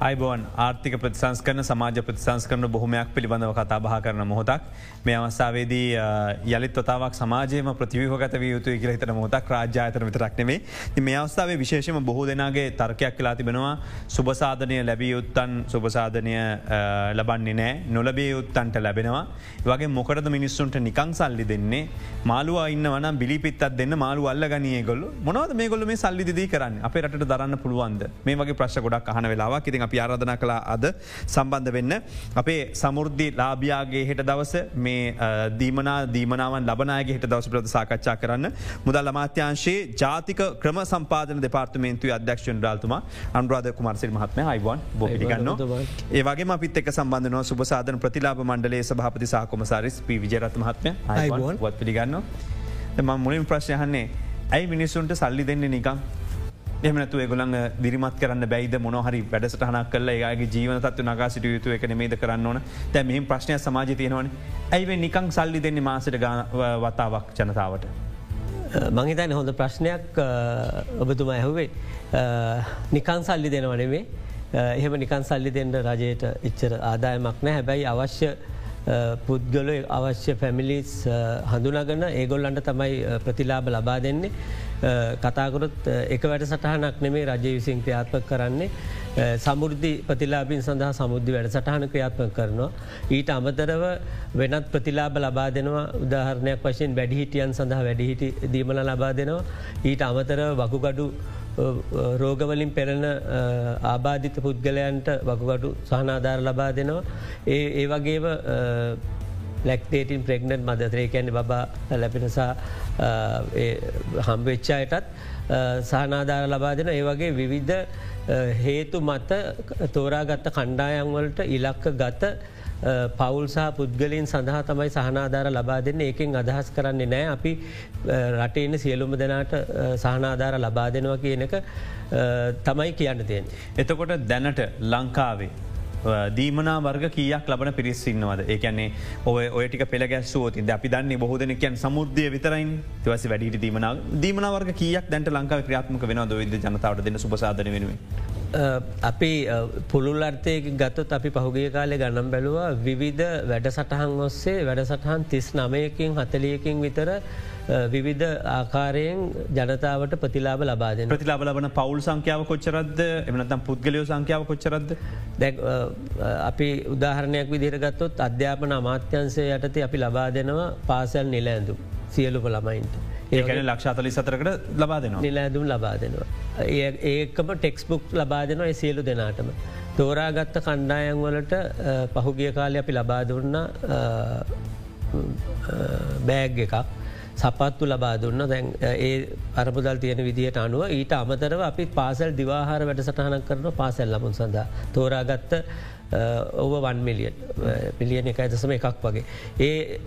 අයිබෝන් ආර්ථික ප්‍රතිසංස්කරන සමාජ ප්‍රතිසංස්කරන බොහොමයක් පිළිබඳව කතා බහ කරන මොහොතක්. මේ අවස්ථාවේදී යළිත් ොතාවක් සමාජයම ප්‍රතිවහගත යුතු කියල හිතන මොහොතක් රාජ්‍යාතන විතරක් නෙමේ මේ අවස්ථාවේ විශේෂම බොහෝ දෙනාගේ තර්කයක් කලා තිබෙනවා. සුභසාධනය ලැබිය යුත්තන් සුභසාධනය ලබන්නේ නෑ. නොලබේ යුත්තන්ට ලැබෙනවා. වගේ මොකටද මිනිස්සුන්ට නිකං සල්ලි දෙන්නේ? මාළුව ඉන්න වන බිලිපිත්තත් දෙන්න මාළු අල්ල ගනිය ගොල්ල මොනවද මේ ගොල්ල මේ සල්ලි දී කරන්න? අප රට දරන්න පුළුවන්ද? මේ වගේ ප්‍රශ් ගොඩක් අහන වෙලාවක්. ඉතින් අපි ආරධන කලා අද සම්බන්ධ වෙන්න. අපේ සමුෘද්ධි ලාභයාගේ හෙට දවස මේ දීමනා දීමනාවන් ලබනයගේ හිට දවස ප්‍රද සාකච්ඡා කරන්න. මුදල් අමාත්‍යංශයේ ජාතික ක්‍රම සම්පාදන දෙපාර්තමේන්තු අධ්‍යක්ෂන් රාල්තුමා අන්රාධ කුමර්සිල් මහත්ම අයිවන් බොගන්න ඒවගේ අපිත් එක් සම්බන්ධනව සුපසාධන ප්‍රතිලාබ මණ්ඩලේ සභාපති සාකොමසාරිස් පි විජරත් මහත්ම වත් පිළිගන්න ම මුලින් ප්‍රශ්යහන්නේ ඇයි මිනිස්සුන්ට සල්ලි දෙන්නේ නිකං එමනතු ගොලන් දිරිමත් කරන්න බැයිද? මොනහරි වැඩසටහනක් කල ඒගේ ජීවනතත් නගා සිට යුතු එක මේද කරන්න ඕන? තැ මෙහම ප්‍රශ්නය සමාජ තියෙනවන. ඇයිව නිකං සල්ලි දෙන්නේ මාසට වතාවක් ජනතාවට. මංහිතන හොඳ ප්‍රශ්නයක් ඔබතුමා ඇහුවේ. නිකං සල්ලි දෙනවනෙවේ එහෙම නිකන් සල්ලි දෙන්න රජයට එච්චර ආදායමක් නෑ හැබැයි අවශ්‍ය පුද්ගල අවශ්‍ය පැමිලිස් හඳුනගන්න ඒගොල්ලන්ට තමයි ප්‍රතිලාබ ලබා දෙන්නේ. කතාකරොත් එක වැඩ සටහනක් නෙමේ රජය විසින් ක්‍රියාත්ම කරන්නේ සමුෘද්ධි ප්‍රතිලාබින් සඳහා සමුද්ධි වැඩ සටහන ක්‍රියාත්ම කරනවා. ඊට අමතරව වෙනත් ප්‍රතිලාබ ලබා දෙනවා උදාහරණයක් වශයෙන් වැඩිහිටියන් සඳහා වැඩිහිටි දීමල ලබා දෙනවා. ඊට අමතරව වකුගඩු රෝගවලින් පෙරණ ආබාධිත පුද්ගලයන්ට වකුගඩු සහනාධාර ලබා දෙනවා. ඒ ඒ වගේම ලැක්ටේටින් ප්‍රෙක්නට් මදතරය කැන්නේ බා ලැපෙනසා හම්වෙච්චායටත් සහනාධාර ලබා දෙන ඒ වගේ විවිධ හේතු මත තෝරාගත්ත කණ්ඩායන්වලට ඉලක්ක ගත පවුල් සහ පුද්ගලින් සඳහා තමයි සහනාධාර ලබා දෙන්න ඒකින් අදහස් කරන්නේ නෑ අපි රටේන සියලුම දෙනාට සහනාධාර ලබා දෙනවා කියන එක තමයි කියන්න තියෙන්. එතකොට දැනට ලංකාවේ. දීමනා වර්ග කියක් ලබන පිරිස්සින්නවද ඒකන්නේ ඔය ඔයටික පෙළගැස්සුවති අපි දන්නේ බොහෝදනකයන් සමුෘද්ධය විතරයින් තිවස වැඩිට දීමන දීමන වර්ග කියක් දැන්ට ලංකාව ක්‍රියාත්මක වෙන දොවිද ජනතාවට දෙන සුපසාධන වෙනුවෙන්. අපි පුළුල් අර්ථයක ගත්තොත් අපි පහුගිය කාලය ගණම් බැලුවා විවිධ වැඩ සටහන් ඔස්සේ වැඩ සටහන් තිස් නමයකින් හතලියකින් විතර විවිධ ආකාරයෙන් ජනතාවට ප්‍රතිලාබ ලබාද ප්‍රතිලාබ ලබන පවුල් සංඛ්‍යාව කොච්චරද එමනතම් පුද්ගලයෝ සංඛ්‍යාව කොච්චරද දැ අපි උදාහරණයක් විදිරගත්තොත් අධ්‍යාපන අමාත්‍යන්සය යටතේ අපි ලබා දෙනවා පාසැල් නිල ඇඳු සියලුම ළමයින්ට. ඒකන ලක්ෂාතලි සතරකට ලබා දෙනවා නිලඇදුම් ලබා දෙනවා. ඒකම ටෙක්ස්බුක් ලබා දෙනවා සියලු දෙනාටම. තෝරාගත්ත කණ්ඩායන් වලට පහුගිය කාලය අපි ලබා දුන්න බෑග් එකක් සපත්තු ලබා දුන්න දැන් ඒ අරපුදල් තියෙන විදිහට අනුව ඊට අමතරව අපි පාසල් දිවාහාර වැඩ සටහනක් කරන පාසැල් ලබුන් සඳහා. තෝරාගත්ත ඔව වන් මිලියන් පිලියන එකයි දසම එකක් වගේ. ඒ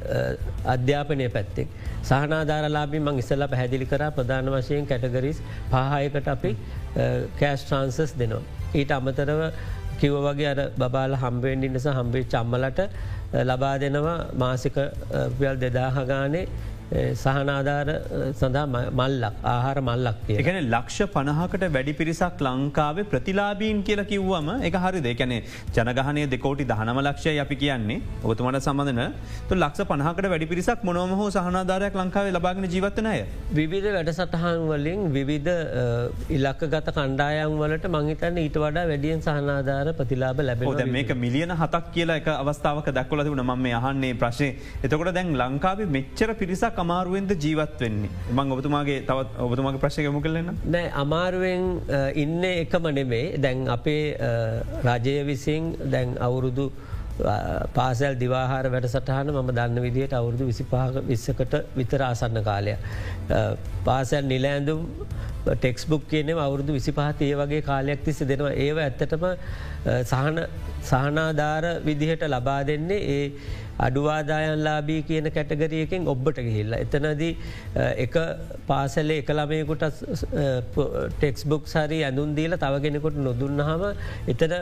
අධ්‍යාපනය පැත්තෙක්. සහනාධාරලාබි මං ඉස්සල්ලා පැහැදිලි කර ප්‍රධාන වශයෙන් කැටගරිස් පහයකට අපි කෑස් ට්‍රන්සස් දෙනවා. ඊට අමතරව කිව වගේ අර බාල හම්බෙන්ඩි නිසා හම්බේ චම්මලට ලබා දෙනවා මාසික පියල් දෙදාහගානේ සහනාධාර සඳහා මල්ලක් ආහාර මල්ලක්. එකන ලක්ෂ පණහකට වැඩි පිරිසක් ලංකාවේ ප්‍රතිලාබීන් කියල කිව්වම එක හරි දෙකැනෙ ජනගහනය දෙකෝටි දහනම ලක්ෂය අපි කියන්නේ. ඔබතුමට සබඳන තු ලක්ෂ පහකට වැඩි පිරිසක් මොනොම හෝ සහනාධාරයක් ලංකාවේ ලබාගෙන ජීවත්තනය. විවිධ වැඩ සටහන් වලින් විවිධ ඉලක්ක ගත කණ්ඩායන් වලට මංහිතන්න ඊට වඩා වැඩියෙන් සහනාධාර ප්‍රතිලාබ ලැබ මේක මිලියන හතක් කියලා එක අවස්ථාවක දක්වල තිබුණ. ම අහන්නේ ප්‍රශ්නය එතකොට දැන් ලංකාවේ මෙච්චර පිරිසක් අමාරුවෙන්ද ජීවත් වෙන්නේ? මං ඔබතුමාගේ තවත් ඔබතුමාගේ ප්‍රශ්යකම කලන්න නෑ අමාරුවෙන් ඉන්න එකම නෙමේ දැන් අපේ රජය විසින් දැන් අවුරුදු පාසැල් දිවාහාර වැඩ සටහන මම දන්න විදිහයට අවුරුදු විසිපාක විස්සකට විතර ආසන්න කාලය. පාසැල් නිලෑඳුම් ටෙක්ස්බුක් කියනෙ අවුරුදු විසිපහත ඒ වගේ කාලයක් තිස්ස දෙනවා. ඒව ඇත්තටම සහනාධාර විදිහට ලබා දෙන්නේ ඒ අඩුවාදායන්ලාබී කියන කැටගරියකින් ඔබ්බට ගිහිල්ල. එතනදී එක පාසලේ එකළමයකුට ටෙක්ස්බුක් සරි ඇඳුන්දීල තවගෙනෙකුට නොදුන්නහම එතන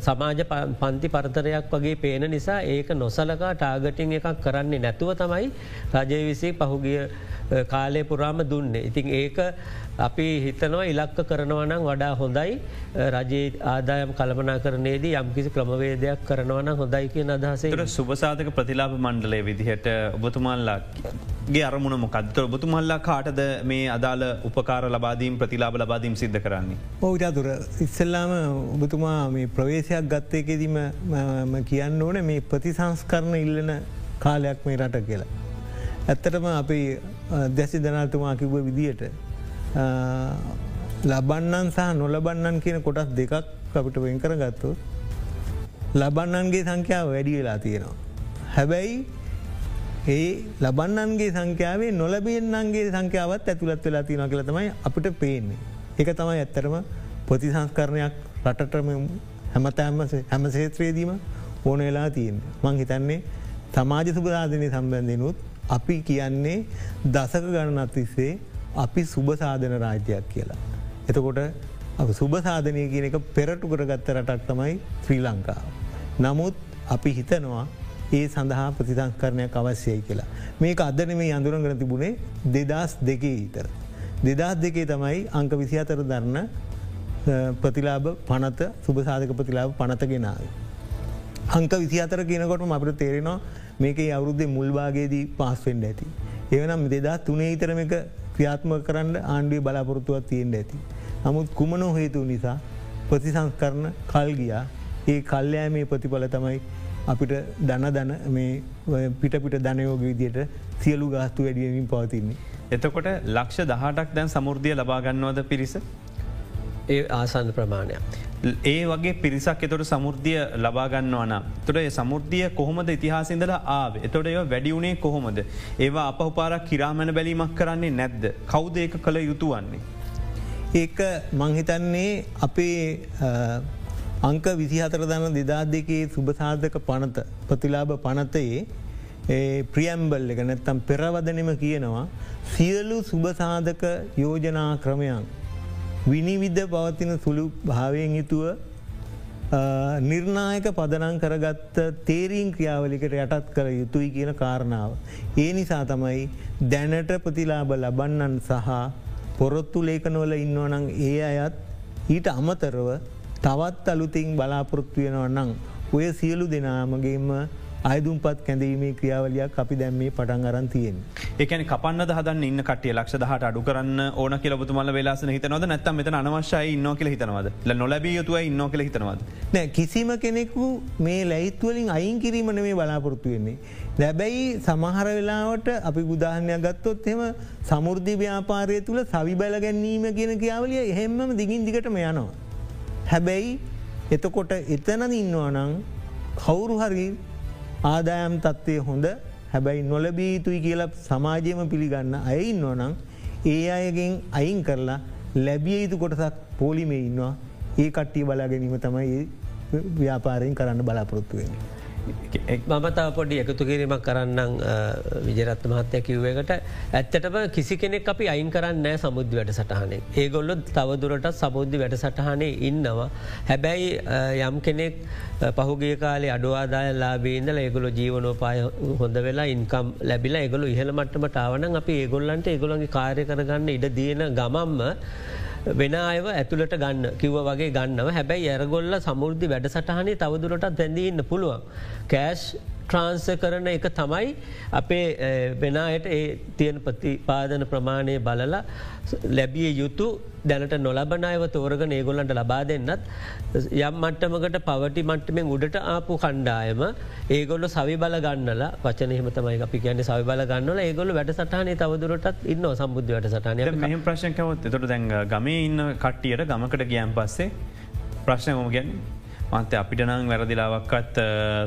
සමාජ පන්ති පරතරයක් වගේ පේන නිසා ඒක නොසලකා ටාගටින් එකක් කරන්නේ නැතුව තමයි රජය විසේ පහුගිය කාලය පුරාම දුන්නේ. ඉතින් ඒක අපි හිතනවා ඉලක්ක කරනවනම් වඩා හොඳයි රජයේ ආදායම් කළමනා කරනේදී යම්කිසි ක්‍රමවේදයක් කරනවන හොඳයි කිය අදහසේ සුභසාධක ප්‍රතිලාප මණ්ඩලය විදිහට ඔබතුමල්ලාගේ අරමුණ මොකක්තර ඔබතුමල්ලා කාටද මේ අදාළ උපකාර ලබාදීම් ප්‍රතිලාබ ලබාදීම් සිද්ධ කරන්නේ. ඔවුටතුර ඉස්සල්ලාම ඔබතුමා මේ ප්‍රවේශයක් ගත්තයකෙදීම කියන්න ඕන මේ ප්‍රතිසංස්කරණ ඉල්ලන කාලයක් මේ රට කියලා. ඇත්තටම අපි දැසි දනාතුමා කිව්ව විදියට ලබන්නන් සහ නොලබන්නන් කියන කොටස් දෙකක් අපිට වෙන් කර ගත්තු. ලබන්නන්ගේ සංඛ්‍යාව වැඩි වෙලා තියෙනවා. හැබැයි ඒ ලබන්නන්ගේ සංඛ්‍යාවේ නොලබෙන්න්නන්ගේ සංඛ්‍යාවත් ඇතුළත් වෙලා තියෙන කියල තමයි අපිට පේන්නේ. එක තමයි ඇත්තරම ප්‍රතිසංස්කරණයක් රටටම හැමතෑම හැම සේත්‍රයේදීම ඕන වෙලා තියෙන්. මං හිතන්නේ සමාජ සුභාධනය සම්බන්ධයනුත් අපි කියන්නේ දසක ගණනත් තිස්සේ අපි සුභ සාධන රාජ්‍යයක් කියලා. එතකොට සුභ සාධනය කියන එක පෙරටු කරගත්ත රටක් තමයි ශ්‍රී ලංකාව. නමුත් අපි හිතනවා ඒ සඳහා ප්‍රතිසංස්කරණයක් අවශ්‍යයි කියලා. මේක අදන මේ අඳුරගන තිබුණේ දෙදස් දෙකේ ඉතර. දෙදස් දෙකේ තමයි අංක විසි අතර දරන්න ප්‍රතිලාබ පනත සුභසාධක ප්‍රතිලාබ පනතගෙනාව. අංක විසි අතර කියනකොට අපට තේරෙනවා මේක අවුරුද්ධ මුල්වාගේදී පාස්වෙන්ඩ ඇති. ඒවනම් දෙදා තුනේ ඉතරම එක ක්‍රියාත්ම කරන්න ආණ්ඩුව බලාපොරොත්තුවත් තියෙන්ට ඇති. නමුත් කුමනෝ හේතු නිසා ප්‍රතිසංස්කරන කල් ගියා ඒ කල්්‍යෑමේ ප්‍රතිඵල තමයි අපිට දන දන පිට පිට ධනයෝග විදියට සියලු ගාස්තු වැඩියමින් පවතින්නේ. එතකොට ලක්ෂ දහටක් දැන් සමුෘද්ධිය ලබාගන්නවද පිරිස. ඒ ආසන්න ප්‍රමාණයක්. ඒ වගේ පිරිසක් එතොට සමුෘද්ධිය ලබාගන්නවන. තොට සමුෘද්ධිය කොහොමද ඉතිහාසිදල ආව එතොට ඒ වැඩියුණේ කොහොමද. ඒවා අපහපාරක් කිරාමණ බැලීමක් කරන්නේ නැද්ද. කෞද ඒක කළ යුතු වන්නේ. ඒක මංහිතන්නේ අපේ අංක විසිහතර දන දෙදා දෙකේ සුභසාධක පනත ප්‍රතිලාබ පනතයේ ප්‍රියම්බල් එක නැත්තම් පෙරවදනම කියනවා සියලු සුභසාධක යෝජනා ක්‍රමයන් විනිවිද්ධ පවතින සුළු භාවයෙන් යුතුව නිර්ණායක පදනං කරගත්ත තේරීන් ක්‍රියාවලිකට යටත් කළ යුතුයි කියන කාරණාව. ඒ නිසා තමයි දැනට ප්‍රතිලාබ ලබන්නන් සහ පොරොත්තු ලේකනවල ඉන්නවනං ඒ අයත් ඊට අමතරව තවත් අලුතින් බලාපොරොත්තු වෙනවන්නං ඔය සියලු දෙනාමගේම අයදුම්පත් කැඳීමේ ක්‍රියාවලයක් අපි දැම්මේ පටන් අරන් තියෙන්. එකන කපන්න හදන්න ඉන්න කටිය ලක්ෂ දහට අඩු කරන්න ඕන කියලබතුමල වෙලාස හිතනවද නැත්තම් මෙත අනවශ්‍යයි ඉන්න කියල හිතනවද නොලබිය යුතුව ඉන්න කියල හිතනවද. නෑ කිසිම කෙනෙකු මේ ලැයිත්වලින් අයින් කිරීමන මේ බලාපොරොත්තු වෙන්නේ. දැබැයි සමහර වෙලාවට අපි ගුදාහනයක් ගත්තොත් එම සමුෘද්ධි ව්‍යාපාරය තුළ සවි බැල ගැන්නීම කියන කියාවලිය එහෙම්ම දිගින් දිගටම යනවා. හැබැයි එතකොට එතනද ඉන්නවා නං කවුරු හරි ආදායම් තත්ත්වය හොඳ හැබැයි නොලබී යුතුයි කියලා සමාජයම පිළිගන්න අයින්න ඕනං ඒ අයගෙන් අයින් කරලා ලැබිය යුතු කොටසක් පෝලිමේ ඉන්නවා ඒ කට්ටිය බලා ගැනීම තමයි ව්‍යාපාරයෙන් කරන්න බලාපොරොත්තුවෙන්නේ. මම තව පොඩි එකතු කිරීමක් කරන්නම් විජරත්ත මහත්තය කිව්වකට ඇත්තටම කිසි කෙනෙක් අපි අයින් කරන්න සමුද්ධ වැඩ සටහනේ. ඒගොල්ලො තවදුරට සබුද්ධි වැඩ සටහනේ ඉන්නවා. හැබැයි යම් කෙනෙක් පහුගේ කාලේ අඩුවාදාය ලාබේන්දල ඒගොල ජීවනෝපාය හොඳ වෙලා ඉන්කම් ලැබිලා ඒගොලු ඉහළ මට්ටමට ආවන අපි ඒගොල්ලන්ට ඒගොලන්ගේ කාරය කරගන්න ඉඩ දියන ගමම්ම වෙන අයව ඇතුළට ගන්න කිව්ව වගේ ගන්නව හැබැයි ඇරගොල්ල සමුෘද්ධි වැඩ සටහනේ තවදුරටත් දැඳන්න පුළුවන්. කෑෂ් ට්‍රාන්ස කරන එක තමයි අපේ වෙනයට ඒ තියෙන ප්‍රතිපාදන ප්‍රමාණය බලලා ලැබිය යුතු දැනට නොලබනයව තෝරගන ඒගොල්ලන්ට ලබා දෙන්නත් යම් මට්ටමකට පවටි මට්ටමෙන් උඩට ආපු කණ්ඩායම ඒගොල්ල සවි බල ගන්නලා වචනයම තමයි අපි කියන්න සවි බල ගන්නල ඒගොල වැඩ සටහනේ තවදුරටත් ඉන්න සම්බුද්ධ වැඩ සටනය මෙහම ප්‍රශ්නකවත් එතොට දැන් ගමේ ඉන්න කට්ටියට ගමකට ගියන් පස්සේ ප්‍රශ්නය මොම ගැන්නේ මන්ත අපිට නම් වැරදිලාවක්කත්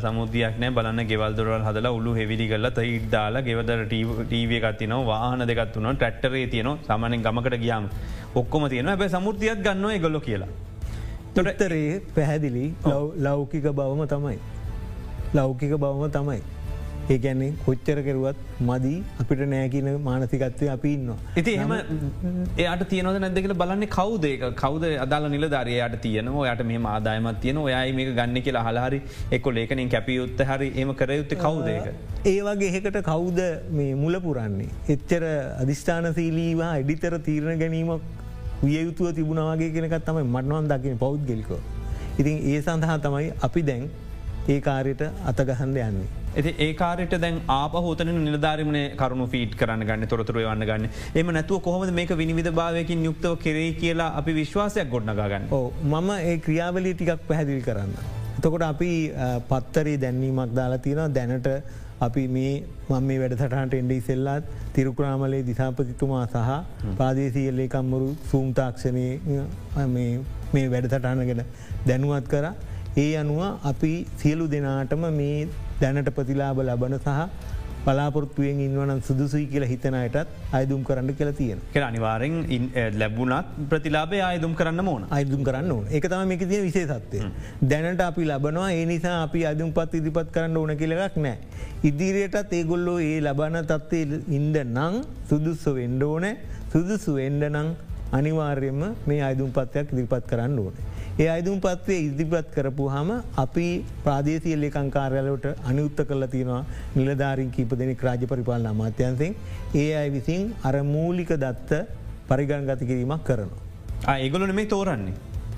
සමුදයක් නෑ බලන්න ගෙවල් දොරල් හදලා උළු හෙවිලි කල්ල ඉඩ්දාලා ගෙවදර ටීවිය එකත්තින වාහන දෙකත් වන ටැක්ටරේ තියන සමනෙන් ගමකට ගියාම ඔක්කොම තියෙන ඇබ සමුෘතියත් ගන්න ගොල්ල කියලා. තොටත්තරේ පැහැදිලි ලෞකික බවම තමයි. ලෞකික බවම තමයි. ඒ ගැන්නේ කොච්චර කෙරුවත් මදී අපිට නෑකින මානසිකත්වය අපි ඉන්නවා. ඉති එහම එයට තියනද නැදකල බලන්නේ කවුදේක කවද අදාල නිලධාරයට තියන යට මේ ආදායමත් තියන ඔයයි මේ ගන්න කියලා හලාහරි එක්කො ලේකනින් කැපියුත්ත හරි එම කරයුත්ත කවුදේක. ඒ වගේ එහෙකට කවුද මේ මුල පුරන්නේ. එච්චර අධිෂ්ඨානසීලීවා එඩිතර තීරණ ගැනීමක් විය යුතුව තිබුණවාගේ කෙනකත් තමයි මටනවන් දකින පෞද්ගලිකෝ. ඉතින් ඒ සඳහා තමයි අපි දැන් ඒ කාරයට අතගහන්ඩ යන්නේ. ඇති ඒකාරයට දැන් ආපහෝතන නිලධාරමන කරුණු ෆීට් කරන්න ගන්න තොරතුර වන්න ගන්න. එම නැතුව කොහොම මේක විනිවිධ භාවයකින් යුක්තව කෙරේ කියලා අපි විශ්වාසයක් ගොඩ්නගන්න මම ඒ ක්‍රියාවලි ටිකක් පැහැදිල් කරන්න. එතකොට අපි පත්තරේ දැන්වීමක් දාලා තියෙන දැනට අපි මේ මම මේ වැඩසටහන්ට එන්ඩ ඉසෙල්ලාත් තිරුකුරාමලේ දිසාපතිතුමා සහ පාදේසියල්ලේකම්මරු සූම්තාක්ෂණය මේ වැඩසටහනගෙන දැනුවත් කර ඒ අනුව අපි සියලු දෙනාටම මේ දැනට ප්‍රතිලාබ ලබන සහ පලාපොරත්තුවෙන් ඉන්නවන සුදුසුයි කියලා හිතනයටත් අයදුම් කරන්න කියලා තියෙන කෙ අනිවාරෙන් ලැබුණත් ප්‍රතිලාබේ අයදුම් කරන්න ඕන. අයදුම් කරන්න ඕන. එක තම මේක තිය විශේසත්වය දැනට අපි ලබනවා ඒ නිසා අපි අදුම් පත් ඉදිපත් කරන්න ඕන කියලක් නෑ. ඉදිරියටත් ඒගොල්ලෝ ඒ ලබන තත්වේ ඉන්ඩ නං සුදුස්ස වෙන්ඩ ඕනෑ. සුදුසු එන්ඩ නං අනිවාර්යම මේ අයදුම් පත්වයක් දිරිපත් කරන්න ඕනේ. ඒ අයිදුම් පත්වය ඉදිපත් කරපු හම අපි ප්‍රාදේශීය ලේකංකාරයාලට අනියුත්ත කරලා තියෙනවා නිලධාරින් කීප දෙනෙක් රාජ පරිපාලන අමාත්‍යන්සෙන් ඒ අයි විසින් අර මූලික දත්ත පරිගණගත කිරීමක් කරනවා. ඒගොලන මේ තෝරන්නේ.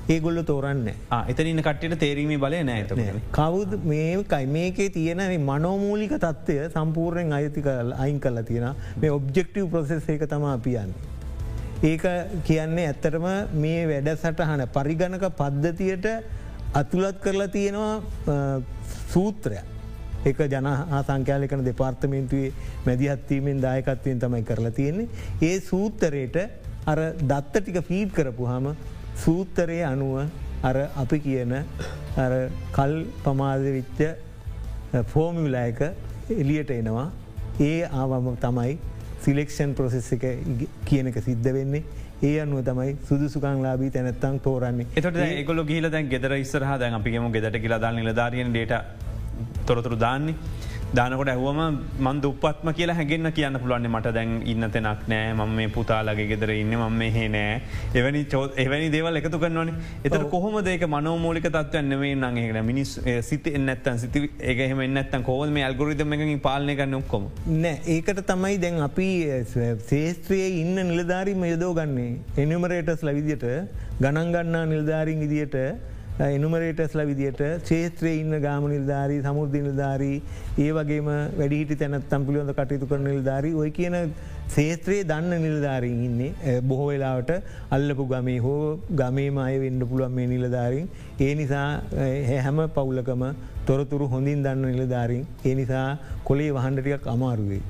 ඒගොල්ල තෝරන්න එතනන්න කට්ට තේරීම බලය නෑත කවුද මේකයි මේකේ තියෙන මනෝමූලික තත්වය සම්පූර්ණයෙන් අයති අයින් කල්ලා තියෙන මේ ඔබ්ජෙක්ටව ප්‍රසෙස් එක තම අපියන්නේ. ඒක කියන්නේ ඇත්තටම මේ වැඩ සටහන පරිගණක පද්ධතියට අතුලත් කරලා තියෙනවා සූත්‍රය. එක ජන සංකයාලකන දෙපාර්තමේන්තුවේ මැදිහත්වීමෙන් දායකත්වයෙන් තමයි කරලා තියෙන්නේ. ඒ සූත්තරයට අර දත්ත ටික ෆීඩ් කරපු හම සූත්තරය අනුව අර අපි කියන කල් පමාද විච්ච ෆෝමිලායක එලියට එනවා ඒ ආවම තමයි සිලෙක්ෂන් ප්‍රොසෙස් එක කියනක සිද්ධ වෙන්නේ. ඒ අනුව තමයි සුදුසුකං ලාබී තැනැත්තං තෝරන්නේ. එතට ඒගොල ගිල දැන් ගෙදර ඉස්සරහ දැන් අපිගේම ගෙදට කියලා දා නිලධාරයෙන් ඩේට තොරතුරු දාන්නේ දානකොට ඇහුවම මන් දුපත්ම කියලා හැගෙන්න්න කියන්න පුළුවන්න්නේ මට දැන් ඉන්න තෙනක් නෑ. ම මේ පුතාලගේ ගෙදර ඉන්න. ම මෙහෙ නෑ. එවැනි චෝත් එවැනි දේවල් එකතු කරන්නවන එතට කොහොම දෙක මනෝමූලික තත්වයන්නවේ නගේ මිනිස් සිත එන්නත්තන් සිති ඒහෙම එන්නත්තන් කෝවල් මේ අල්ගොරිදම එකින් පාලනය කරන්න ඔක්කොම? නෑ. ඒකට තමයි දැන් අපි ශේස්ත්‍රයේ ඉන්න නිලධාරීම යදෝ ගන්නේ එනිමරේටස් ලවිදියට ගණන්ගන්නා නිල්ධාරින් ඉදියට එනුමරේටස්ල විදියට ශේත්‍රය ඉන්න ගාම නිල්ධාරී සමුෘද්ධ නිල්ධාරී ඒ වගේම වැඩිහිටි තැනත්තම් පිළියොඳ කටයුතු කර නිල්ධාරී ඔය කියන ශේත්‍රයේ දන්න නිලධාරීන් ඉන්නේ බොහෝ වෙලාවට අල්ලපු ගමේ හෝ ගමේම අය වෙන්ඩ පුළුවන් මේ නිලධාරින් ඒ නිසා හැම පවුලකම තොරතුරු හොඳින් දන්න නිලධාරින් ඒ නිසා කොලේ වහන්ඩටියක් අමාරුවේ.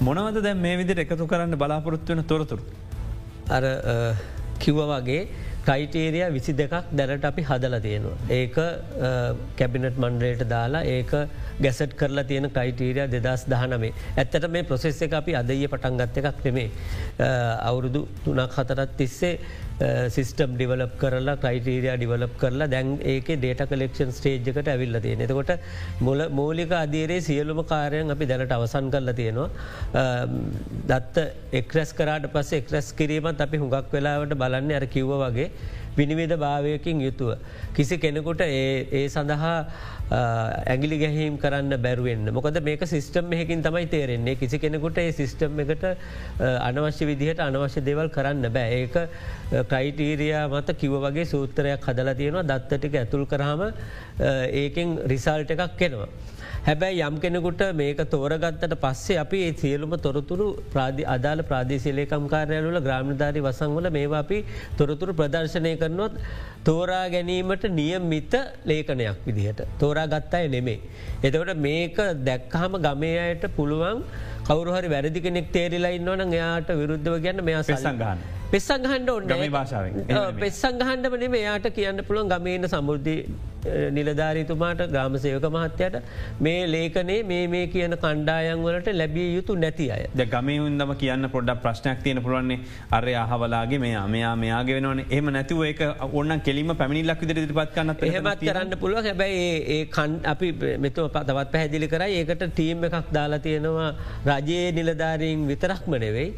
මොනවද දැ මේ විදිට එකතු කරන්න බලාපොරොත්වවන තොරතුරු. අර කිව්ව වගේ ක්‍රයිටේරිය විසි දෙකක් දැනට අපි හදල තියෙනවා. ඒක කැබිනට් මන්ඩරේට දාලා ඒක ගැසට් කරලා තියෙන ක්‍රයිටීරිය දෙදස් දහනමේ. ඇත්තට මේ ප්‍රොසෙස් එක අපි අදය පටන්ගත්ත එකක් නෙමේ. අවුරුදු තුනක් හතරත් තිස්සේ සිිස්ටම් ඩිවලප් කරලා ක්‍රයිටීරිය ඩිවලප් කරලා දැන් ඒක ඩේට කලෙක්ෂන් ස්ටේජ්කට ඇවිල්ල තියෙන එතකොට මොල මූලික අදීරේ සියලුම කාරයන් අපි දැනට අවසන් කරලා තියෙනවා. දත්ත එක්රැස් කරට පස එක්රැස් කිරීමත් අපි හුඟක් වෙලාවට බලන්න අර කිව්ව වගේ විනිවිධ භාවයකින් යුතුව. කිසි කෙනෙකුට ඒ සඳහා ඇගිලි ගැහීම් කරන්න බැරුවෙන්න්න මොකද මේක සිිස්ටම් එහකින් තමයි තේරෙන්නේ කිසි කෙනෙකුට ඒ සිිස්ටම් එකට අනවශ්‍ය විදිහට අනවශ්‍ය දෙවල් කරන්න බෑ ඒක ක්‍රයිටීරයා මත කිව වගේ සූත්‍රයක් හදලා තියෙනවා දත්තටික ඇතුල් කරහම ඒකෙන් රිසල්ට එකක් කෙනවා. හැබැයි යම් කෙනෙකුට මේක තෝරගත්තට පස්සේ අපි ඒ සියලුම තොරතුරු අදාල ප්‍රාදේශලේකම් කාරයනුල ග්‍රාමධාරි වසංවල මේවා අපි තොරතුරු ප්‍රදර්ශනය කරනොත් තෝරා ගැනීමට නියමිත ලේඛනයක් විදිහට. තෝරා ගත්තාය නෙමේ. එතවට මේක දැක්කහම ගමයට පුළුවන් කවරුහරි වැරදි කෙනෙක් තේරිලා ඉන්නවන එයාට විරුද්ධව ගැන්න මෙයා සසංගාන. පෙස්සංහන්ඩ ඔන්න වනේ එයාට කියන්න පුළුවන් ගමේන සමුෘද්ධී නිලධාරීතුමාට ග්‍රාම සයක මහත්තයට මේ ලේකනේ මේ මේ කියන කණ්ඩායන් වලට ලැබිය යුතු නැති අය. ද ගමේ හුන්දම කියන්න පොඩ්ඩ ප්‍රශ්නයක් තියෙන පුළුවන්නේ අර අහවලාගේ මේ මෙයා මෙයාගේ වෙනවන. එහම නැතිව ඒක ඔන්න කෙලිම පැමිණිල්ලක් විදිර ඉදිරිපත් කන්න එහෙමත් කරන්න පුළුව හැබැයි ඒ කන් අපි මෙතුව තවත් පැහැදිලි කර ඒකට ටීම් එකක් දාලා තියෙනවා රජයේ නිලධාරීන් විතරක්ම නෙවෙයි.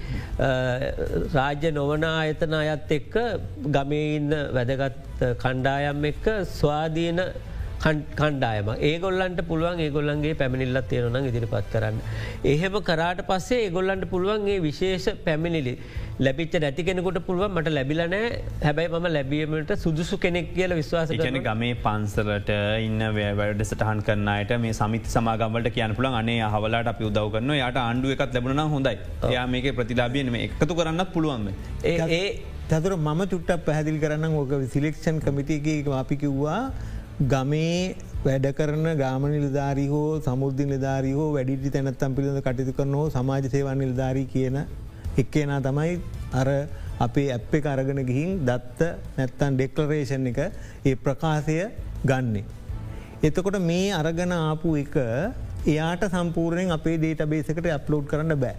රාජ්‍ය නොවන ආයතන අයත් එක්ක ගමේඉන්න වැදගත් කණ්ඩායම් එක්ක ස්වාධීන කණ්ඩායම ඒගොල්ලන්ට පුළුවන් ඒගොල්ලන්ගේ පැමිණිල්ලත් තියෙනන ඉදිරිපත් කරන්න. එහෙම කරාට පස්සේ ඒගොල්ලන්ට පුළුවන්ගේ විශේෂ පැමිණිලි ලැබිච නැති කෙනෙකුට පුළුවන් මට ලැබිලනෑ හැබැයි මම ලැබීමට සුදුසු කෙනෙක් කියල විශ්වාස කන ගමේ පන්සලට ඉන්න වැඩ සටහන් කරන්නයට මේ සමිත සමාගමට කියන පුළන් අනේ හවලට අපි උදව කරන්න යට ආණ්ඩුව එකත් ලැබුණ හොඳයි. යා මේක ප්‍රතිලාබියන එකතු කරන්නත් පුළුවන්ද. ඒ තතුර මම චුට්ටක් පැහැදිල් කරන්න ඕක සිලෙක්ෂන් කමිටගේ අපි කිව්වා ගමේ වැඩ කරන ගාම නිලධාරී හෝ සමුද්ධ නිධාරී හෝ වැඩිටි තැනත්තම් පිළිඳ කටයුතු කරන හෝ සමාජ සේවන් නිල්ධාරී කියන එක්කේනා තමයි අර අපේ ඇප් එක අරගෙන ගිහින් දත්ත නැත්තන් ඩෙක්ලරේෂන් එක ඒ ප්‍රකාශය ගන්නේ. එතකොට මේ අරගන ආපු එක එයාට සම්පූර්ණයෙන් අපේ ඩේට බේසකට අප්ලෝඩ් කරන්න බෑ.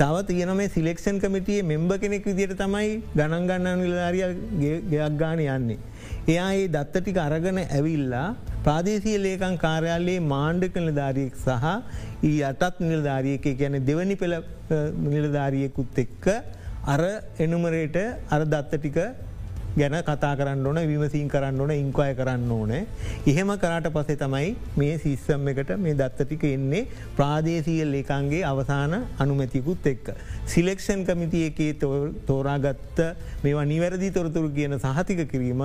තව තියන මේ සිලෙක්ෂන් කමිටිය මෙම්බ කෙනෙක් විදිට තමයි ගණන් ගන්නන් නිලධාරිය ගයක් ගාන යන්නේ. එයා ඒ දත්තටික අරගන ඇවිල්ලා ප්‍රාදේශීය ලේකං කාර්යාලයේ මාණ්ඩක නිලධාරියෙක් සහ ඊ අටත් නිලධාරියක ගැන දෙවනි පෙළ නිලධාරියෙකුත් එක්ක අර එනුමරේට අර දත්තටික ගැන කතා කරන්න ඕන විමසින් කරන්න ඕන ඉංකය කරන්න ඕන. එහෙම කරට පසේ තමයි මේ සිස්සම් එකට මේ දත්තටික එන්නේ ප්‍රාදේශීය ලේකන්ගේ අවසාන අනුමැතිකුත් එක්ක. සිලෙක්ෂන් කමිතිය එකේ තෝරාගත්ත මේවා නිවැරදි තොරතුරු කියන සහතික කිරීම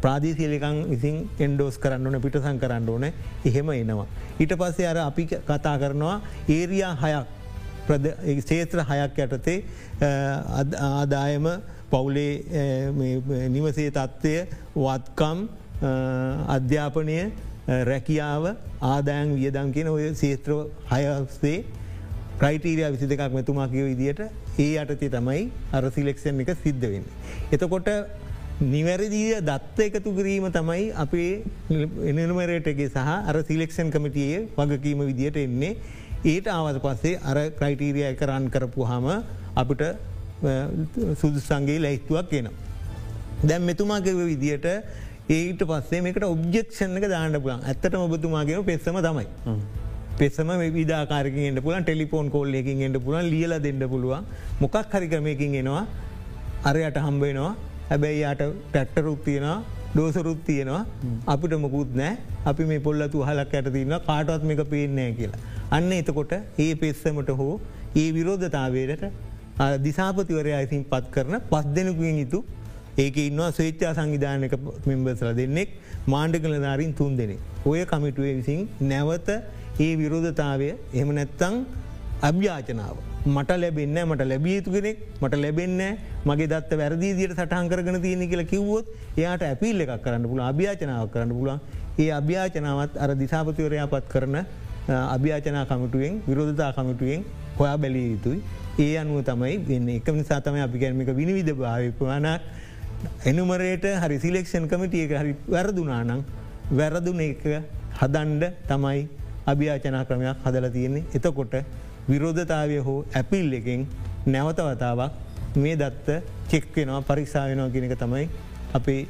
ප්‍රාදේශීලකං විසින් එන්ඩෝස් කරන්න ඕන පිටසං කරන්න ඕන එහෙම එනවා. ඊට පස්සේ අර අපි කතා කරනවා ඒරයා හයක් ශේත්‍ර හයක් යටතේ ආදායම පවුලේ නිවසේ තත්ත්වය වත්කම් අධ්‍යාපනය රැකියාව ආදායන් වියදන් කියෙන ඔය සේත්‍ර හයස්සේ ක්‍රයිටීරිය විසි දෙකක් මෙතුමා කියව විදිට ඒ අටතේ තමයි අර සිලෙක්ෂන් එක සිද්ධ වෙන්න. එතකොට නිවැරදිීය දත්ත එකතු කිරීම තමයි අපේ එනමරේටගේ සහ අර සිලෙක්ෂන් කමිටියේ වගකීම විදියට එන්නේ ඒට ආවත පස්සේ අර ක්‍රයිටීරිය එක රන් කරපු හම අපිට සුදුසන්ගේ ලැයිස්තුවක් කියන. දැම් මෙතුමාකව විදියට ඒට පස්සේ මේකට ඔබ්ජෙක්ෂණ එක දාන්න පුලන් ඇත්තට ඔබතුමාගේ පෙස්සම තමයි. පෙසම විදාකාරකින්ට පුලන් ටෙලිපෝන් කෝල්ලකින් එට පුලන් ලියල දෙන්න පුළුවන්. මොකක් හරිකමයකින් එනවා. අරයට හම්බේනවා හැබැයි යාට ටැක්ටරුත් තියෙනවා දෝසරුත් තියෙනවා. අපිට මොකුත් නෑ අපි මේ පොල්ලතු හලක් ඇයට තින්න කාටවත් මේක පේනෑ කියලා. අන්න එතකොට ඒ පෙස්සමට හෝ ඒ විරෝධතාවයට දිසාපතිවරය අයිසින් පත් කරන පස් දෙනකුවෙන් යුතු ඒක ඉන්නවා ස්වේච්චා සංවිධානක මෙම්බස්ල දෙන්නෙක් මාණ්ඩ කළ දාරින් තුන් දෙනෙ. ඔය කමිටුවේ විසින් නැවත ඒ විරෝධතාවය එහම නැත්තං අභ්‍යාචනාව. මට ලැබෙන්න මට ලැබියයුතු කෙනෙක් මට ලැබෙන්න මගේ දත් වැරදිදියට සටහන් කරන තියෙන කියලා කිව්වොත් එයාට ඇපිල් එකක් කරන්න පුල අභ්‍යාචනාව කරන්න පුලන් ඒ අභ්‍යාචනාවත් අර දිසාපතිවරයා පත් කරන අභ්‍යාචනා කමිටුවෙන් විරෝධතා කමිටුවෙන් හොයා බැලිය යුතුයි. ඒ අනුව තමයි වෙන්න. එක නිසා තමයි අපි ගැනමික විනිවිධ භාවපවානක් එනුමරේට හරි සිලෙක්ෂන් කමිටිය එක හරි වැරදුනානං වැරදුන එක හදන්ඩ තමයි අභ්‍යාචනා ක්‍රමයක් හදල තියෙන්නේ. එතකොට විරෝධතාවය හෝ ඇපිල් එකෙන් නැවතවතාවක් මේ දත්ත චෙක්වෙනවා පරික්ෂාවෙනවා කියෙනක තමයි අපේ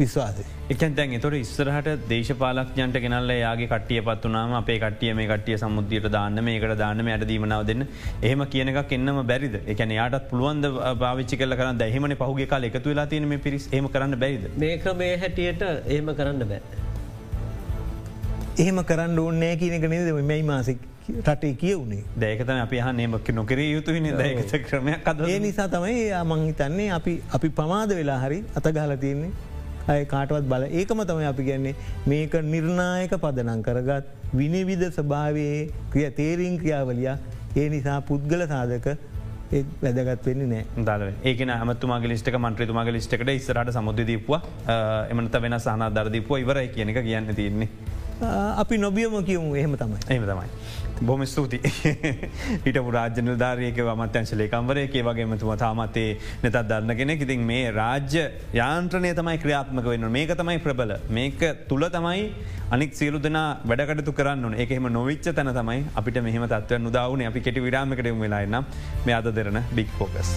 විශ්වාසය. එකන් තැන් තොට ඉස්සරහට දේශපාලක්ඥන්ට ගෙනල්ල යාගේ කටිය පත්වනාම අපේ කටිය මේ කටිය සමුද්දියට දාන්න මේකට දාන්න ඇයට දීමනාව දෙන්න. එහෙම කියනක එන්නම බැරිද? එකන යාටත් පුළුවන්ද භාවිච්චි කල කරන්න? දැහෙමන පහුගේ කාල එකතු වෙලා තියෙන මේ පිරිස්. එම කරන්න බැරිද? මේක මේ හැටියට එහෙම කරන්න බෑ. එහෙම කරන්න ඕන්නෑ කියනක නේද මෙයි මාසික් රටේ කියවුණේ දැකතන අපි හ නේමක් නොකර යුතුහින දැකත ක්‍රමයක් අද ඒ නිසා තමයි මංහිතන්නේ අපි අපි පමාද වෙලා හරි අතගහල තියන්නේ අය කාටවත් බල ඒකම තමයි අපි ගැන්නේ මේක නිර්ණායක පදනං කරගත් විනිවිධ ස්භාවයේ ක්‍රිය තේරීන් ක්‍රියාවලිය. ඒ නිසා පුද්ගල සාධක වැදගත් වෙන්න නෑ. දල ඒක මතුමා ලිස්ටක මන්ත්‍රතුමා ලිස්ටකට ඉස්සරට සමුද දීපුව. එමනත වෙන සහන දරදීපුව ඉවරයි කියනක කියන්න තියන්නේ. අපි නොබියම කියමු. එහෙම තමයි. එහම තමයි. බොම ස්තුති ඊට පුරාජ්‍ය නිධාරයක මත්‍යංශ ලේකම්වරයකේ වගේමතුම තාමත්තේ නැතත් දන්න කෙනෙ ඉතින් මේ රාජ්‍ය යාන්ත්‍රනය තමයි ක්‍රියාත්මක වෙන්න. මේක තමයි ප්‍රබල. මේක තුළ තමයි අනික් සියලු දෙනා වැඩකටතු කරන්න එකෙම නොවිච්ච තැන තමයි අපිට මෙහම තත්ව නුදාවන අපි කෙටි විරාමකටම වෙලාන්න මේ අද දෙරන බික් ෆෝකස්.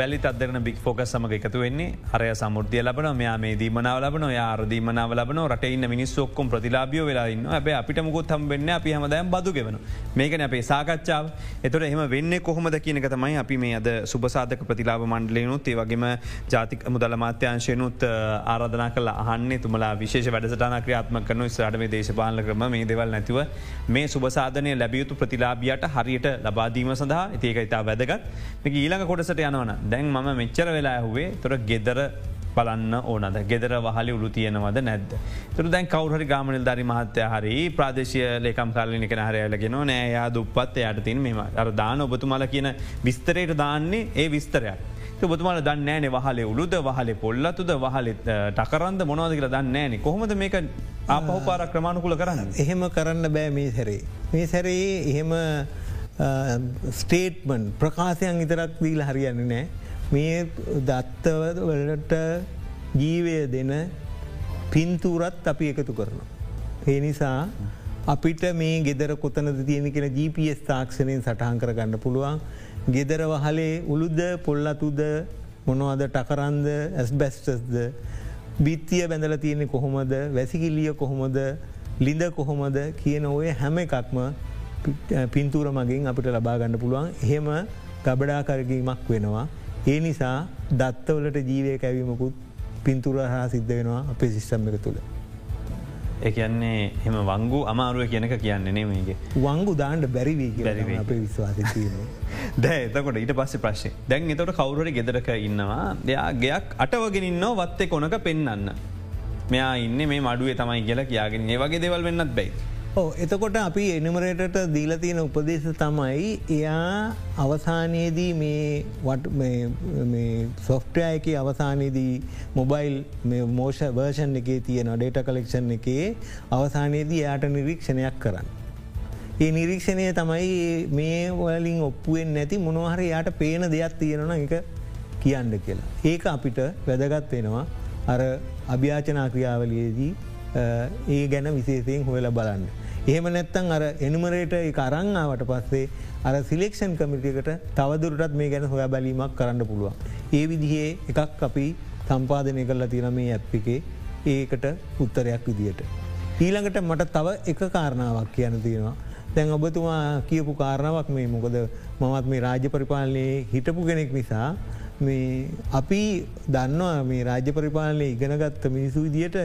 වැලි අදරන බික් ෆෝක සමඟ එකතු වෙන්නේ. හරය සමුෘතිය ලබන මෙයා මේ දීමනාව ලබන යාරදීමනාව ලබන රටඉන්න මිනිස් ොක්කොම් ප්‍රතිලාබියෝ වෙලාන්න ඇබ අපිට මුකුත් හම් වෙන්න අපි හමදයම් බදු ගෙවන මේකන අපේ සාකච්ඡාව. එතොට එහම වෙන්න කොහොමද කියනක තමයි අපි මේ අද සුභසාධක ප්‍රතිලාබ මණ්ඩලයනුත් ඒ වගේම ජාතික මුදල මාත්‍යංශයනුත් ආරධනා කල අහන්නේ. තුමලා විශේෂ වැඩසටන ක්‍රියාත්ම කරන ස්රටම දේශපාල ක්‍රම මේ දෙවල් නැතිව මේ සුභසාධනය ලැබියුතු ප්‍රතිලාබියට හරියට ලබාදීම සඳහා. ඒක ඉතා වැදගත්. මේක ඊළඟ කොටසට යනවන දැන් මම මෙච්චර වෙලා ඇහුවේ තොර ගෙදර බලන්න ඕනද ගෙදර වහලි උළු තියෙනවද නැද්ද. තුර දැන් කවුහරි ගාමනිල් දරි මහත්තය හරි ප්‍රදේශය ලේකම් කාලිනික හරයලගෙන නෑයා දුපත් එයට තින් මෙම අර දාන ඔබතුමල කියන විස්තරයට දාන්නේ ඒ විස්තරයක්. බතුමල දන්නෑන වහලේ උළුද වහලේ පොල්ලතුද වහලෙත් ටකරන්ද මොනවද කියලා දන්නෑන කොහොමද මේක ආපහු පාර ක්‍රමාණුකුල කරන්න. එහෙම කරන්න බෑ මේ සැරේ. මේ සැරේ එහෙම Uh, ස්ටේට්මන් ප්‍රකාශයන් ඉතරක් දීල හරියන්න නෑ මේ දත්තවලට ජීවය දෙන පින්තූරත් අපි එකතු කරනවා. ඒ නිසා අපිට මේ ගෙදර කොතනද තියෙන කෙන GPS තාක්ෂණයෙන් සටහන් කරගන්න පුළුවන් ගෙදර වහලේ උළුද පොල්ලතුද මොනවද ටකරන්ද ඇස් බැස්ටස්ද බිත්තිය බැඳල තියෙනෙ කොහොමද වැසිකිල්ලිය කොහොමද ලිඳ කොහොමද කියන ඔය හැම එකක්ම පින්තූර මගින් අපිට ලබාගන්න පුළුවන් එහෙම ගබඩාකරගීමක් වෙනවා. ඒ නිසා දත්තවලට ජීවය කැවීමකුත් පින්තුර හා සිද්ධ වෙනවා අපේ සිිස්ටම් එක තුළ. එකන්නේ එම වංගු අමාරුව කියනක කියන්නේ මේගේ. වංගු දාන්ට බැරිවී බැරිවේ අපේ විශ්වාසතිීම. දැ එතකොට ඊට පස්ස ප්‍රශ්ය දැන් එතට කවුරට ගෙදරක ඉන්නවා දෙයා ගයක් අටවගෙන ඉන්න වත්තේ කොනක පෙන්න්න. මෙයා ඉන්න මේ මඩුවේ තමයි කියලා කියයාගෙන ඒ වගේ දෙවල් වෙන්නත් බැයි. ඕ එතකොට අපි එනමරේටට දීලතියන උපදේශ තමයි එයා අවසානයේදී මේ සොෆ්ටයක අවසානයේදී මොබයිල් මෝෂ වර්ෂන් එකේ තියෙන ඩේට කලෙක්ෂන් එකේ අවසානයේදී යායට නිරීක්ෂණයක් කරන්න. ඒ නිරීක්ෂණය තමයි මේ වලින් ඔප්පුුවෙන් නැති මොනවහර යායට පේන දෙයක් තියෙනන එක කියන්න කියලා. ඒක අපිට වැදගත් වෙනවා අර අභ්‍යාචනා ක්‍රියාවලියේදී ඒ ගැන විශේෂයෙන් හොයල බලන්න. එහෙම නැත්තන් අර එනුමරේට කරංආවට පස්සේ අර සිලෙක්ෂන් කමිටිකට තවදුරටත් මේ ගැන හොය බැලීමක් කරන්න පුළුවන්. ඒ විදිහේ එකක් අපි සම්පාධනය කරලා තින මේ ඇප්පිකේ ඒකට උත්තරයක් විදියට. ඊළඟට මට තව එක කාරණාවක් කියන තියෙනවා. තැන් ඔබතුමා කියපු කාරණාවක් මේ මොකද මමත් මේ රාජ්‍ය පරිපාලනයේ හිටපු කෙනෙක් නිසා අපි දන්නවා මේ රාජ්‍ය පරිපාලනය ඉගෙනගත්ත මිනිසු විදියට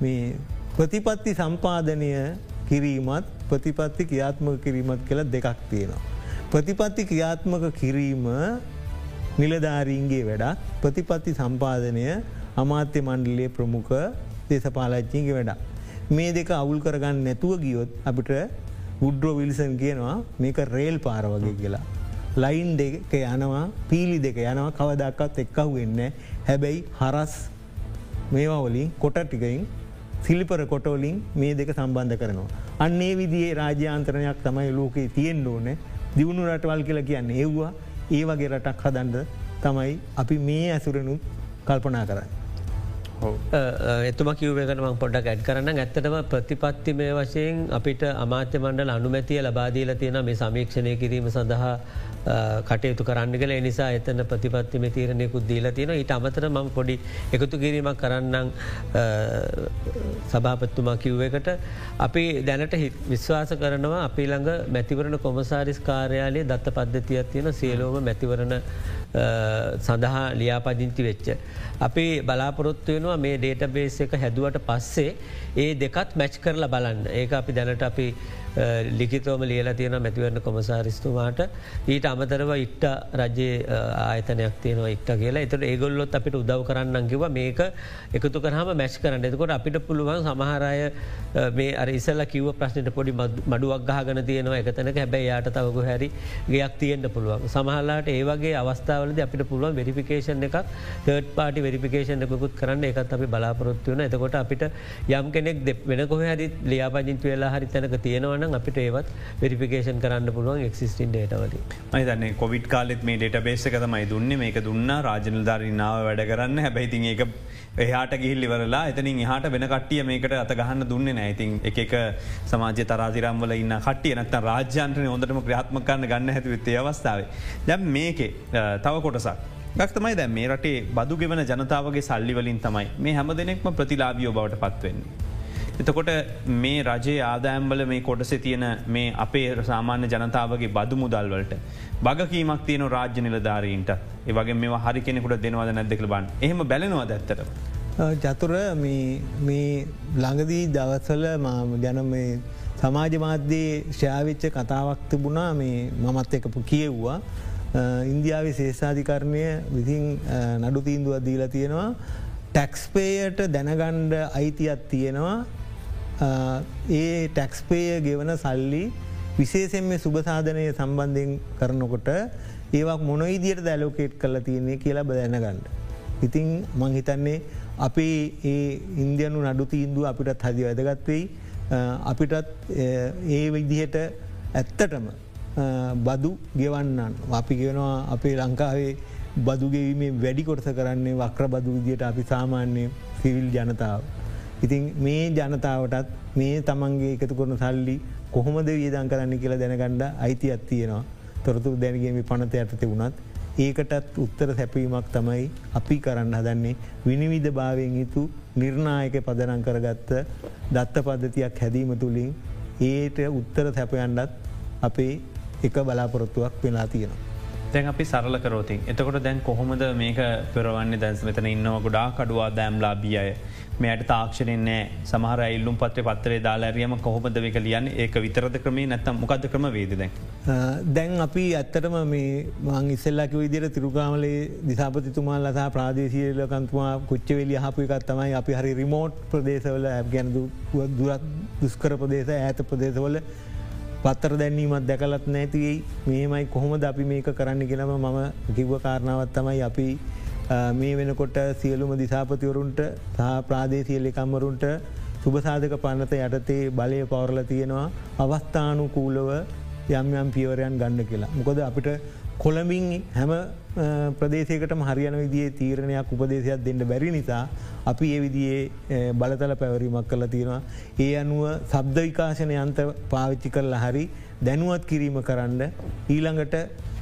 මේ ප්‍රතිපත්ති සම්පාධනය කිරීමත් ප්‍රතිපත්ති ක්‍රියාත්මක කිරීමත් කළ දෙකක් තියෙනවා. ප්‍රතිපත්ති ක්‍රියාත්මක කිරීම නිලධාරීන්ගේ වැඩක් ප්‍රතිපත්ති සම්පාධනය අමාත්‍ය මණ්ඩලේ ප්‍රමුඛ දේශපාලච්චිගේ වැඩක්. මේ දෙක අවුල් කරගන්න නැතුව ගියොත් අපිට උඩ්‍රෝ විල්සන් කියනවා මේක රේල් පාර වගේ කියලා. ලයින් දෙක යනවා පීලි දෙක යනවා කවදක්කත් එක්කහු වෙන්න හැබැයි හරස් මේවා වලින් කොට ටිකයින් සිලිපර කොටෝලින් මේ දෙක සම්බන්ධ කරනවා. අන්නේ විදිේ රාජ්‍යාන්තරණයක් තමයි ලෝකයේ තියෙන් ඕන. දියුණු රටවල් කියලා කියන්නේ ඒව්වා. ඒ වගේ රටක් හදන්ඩ තමයි අපි මේ ඇසුරනුත් කල්පනා කරන්න. එතුම කිව්වකනම පොඩක් ඇඩ් කරන්න. ඇත්තටම ප්‍රතිපත්ති මේ වශයෙන් අපිට අමාත්‍ය මණ්ඩල අනුමැතිය ලබාදීල තියෙන මේ සමීක්ෂණය කිරීම සඳහා කටයුතු කරන්න කල නිසා එතන ප්‍රතිපත්තිම තීරණයකුත් දීල තියෙන ඊට අමතර ම පොඩි එකතු කිරීමක් කරන්නම් සභාපත්තුමා කිව්ව එකට. අපි දැනට විශ්වාස කරනවා අපි ළඟ මැතිවරණ කොමසාරිස් කාර්යාලයේ දත්ත පද්ධතියක් තියෙන සියලෝම මැතිවරණ සඳහා ලියාපදිංචි වෙච්ච. අපි බලාපොරොත්තු වෙනවා මේ ඩේට බේස් එක හැදුවට පස්සේ ඒ දෙකත් මැච් කරලා බලන්න. ඒ අපි දැනට අපි ලිකිතවම ලියලා තියෙන මැතිවරණ කොමසාරිස්තුමාට. ඊට අමතරව ඉට්ට රජයේ ආයතනයක් තියනවා ඉක්ට කියලා. එතට ඒගොල්ලොත් අපිට උදව් කරන්න කිව මේක එකතු කරහම මැච් කරන්න. එතකොට අපිට පුළුවන් සමහරය මේ අරිසල්ල කිව ප්‍රශ්නට පොඩි මඩුවක් ගහගන තියනවා. එකතනක හැබැයි යායට තවක හැරි ගයක් තියෙන්ට පුළුවන්. සමහල්ලාට ඒවගේ අවස්ථාවලද අපිට පුළුවන් වෙරිෆිකේෂන් එකක් තර්ඩ පාටි වෙරිෆිකේෂන් එකකුත් කරන්න. එකත් අපි බලාපොරොත්තු වන එතකොට අපිට යම් කෙනෙක් වෙන කොහ හරි ලියාපජින්තු වෙලා හරි තැනක තියෙනවන අපිට ඒවත් වෙරිෆිකේෂන් කරන්න පුළුවන් එක්සිස්ටින් ඩේටවල මයිතන්න කොවිඩ් කාලෙත් මේ ඩට බේස තමයි දුන්න. මේක දුන්න රාජනල්ධාරනාව වැඩ කරන්න. හැබැයිතින් ඒක එහට ගිහිල්ලිවරලා එතනින් එහට වෙන කට්ටිය මේකට අත ගහන්න දුන්න නෑතින් එක සමාජ තරාතිරම්වල ඉන්න කටිය නත රාජ්‍යන්ටන හොඳටම ක්‍රියාත්ම කරන්න ගන්න හැතුවිත්තේ අවස්ථාව. දැම් මේකේ තව කොටසක්. ගක්තමයි දැ මේ රටේ බදු ගෙවන ජනතාවගේ සල්ලිවලින් තමයි මේ හැම දෙනෙක්ම ප්‍රතිලාබියෝ බවට පත්වවෙන්නේ. එතකොට මේ රජයේ ආදායම්බල මේ කොටස තියෙන මේ අපේ සාමාන්‍ය ජනතාවගේ බදු මුදල්වලට. බගකීමක් තියන රාජ්‍ය නිලධාරීන්ට ඒවගේ මේ හරි කෙනෙකුට දෙනවද නැදෙකළ බන් එහම බැලනවා දැත්තට. චතුර මේ ළඟදී දවත්සල ගැන මේ සමාජ මාධ්‍යයේ ශ්‍යාවිච්ච කතාවක් තිබුණා මේ මමත් එකපු කියව්වා. ඉන්දියාවේ ශේෂාධිකරණය විසින් නඩු තීන්දුව දීලා තියෙනවා ටැක්ස්පේයට දැනගණ්ඩ අයිතියක් තියෙනවා ඒ ටැක්ස්පේය ගෙවන සල්ලි විශේෂෙන් මේ සුභසාධනය සම්බන්ධයෙන් කරනකොට ඒවක් මොනොයිදියට දැලෝකේට් කල තියන්නේ කියලා බදැනගන්න. ඉතිං මං හිතන්නේ අපි ඒ ඉන්දියනු නඩු තීන්දුව අපිටත් හදි වැදගත්වෙයි අපිටත් ඒ විදිහට ඇත්තටම බදු ගෙවන්නන් අපි ගෙනවා අපේ ලංකාවේ බදුගෙවීමේ වැඩි කොටස කරන්නේ වක්‍ර බදු විදියට අපි සාමාන්‍ය සිවිල් ජනතාව. ඉතින් මේ ජනතාවටත් මේ තමන්ගේ එකතු කරන සල්ලි කොහොමද වියදන් කරන්න කියලා දැනගණ්ඩ අයිති අත්තියෙනවා තොරතුර දැනගේම පනත යටතේ වුණත් ඒකටත් උත්තර සැපීමක් තමයි අපි කරන්න හදන්නේ. විනිවිධ භාවයෙන් යුතු නිර්ණායක පදනං කරගත්ත දත්ත පද්ධතියක් හැදීම තුළින් ඒට උත්තර සැපයන්ඩත් අපේ එක බලාපොරොත්තුවක් වෙලා තියෙනවා. දැන් අපි සරල කරෝතින් එතකොට දැන් කොහොමද මේක පෙරවන්නේ? දැන්ස මෙතන ඉන්නව ගොඩා කඩුවා දෑම්ලා බිය අය. මෙයට තාක්ෂණයෙන් නෑ. සමහර ඉල්ලුම් පත්‍ර පත්තරේ දාලාරියම කොහොමද එක ලියන්න? ඒක විතරද ක්‍රමේ? නැත්තම් මොකද ක්‍රම වේද දැන්. දැන් අපි ඇත්තටම මේ මං ඉස්සල්ලක විදිර තිරුකාමලේ දිසාපතිතුමාල් ලසා ප්‍රාදේශීලකන්තුමා කුච්චවෙලි හපු එකත් තමයි අපි හරි රිමෝට් ප්‍රදේශවල ඇබ් ගැනදු දුරත් දුස්කර ප්‍රදේශ ඇත ප්‍රදේශවල පත්තර දැන්වීමත් දැකලත් නැතියි මේමයි කොහොමද අපි මේක කරන්න ගෙනම මම කිව්ව කාරණාවත් තමයි අපි මේ වෙනකොට සියලුම දිසාපතිවරුන්ට සහ ප්‍රාදේශීල එකම්වරුන්ට සුභසාධක පන්නත යටතේ බලය පවරල තියෙනවා අවස්ථානු කූලව යම් යම් පියවරයන් ගන්න කියලා. මොකොද අපිට කොළඹින් හැම ප්‍රදේශයකට හරියන විදිේ තීරණයක් උපදේශයක් දෙන්න බැරි නිසා අපි ඒ විදියේ බලතල පැවරීමක් කල තියෙනවා. ඒ අනුව සබ්ද විකාශනය අන්ත පාවිච්චි කරලා හරි දැනුවත් කිරීම කරන්න ඊළඟට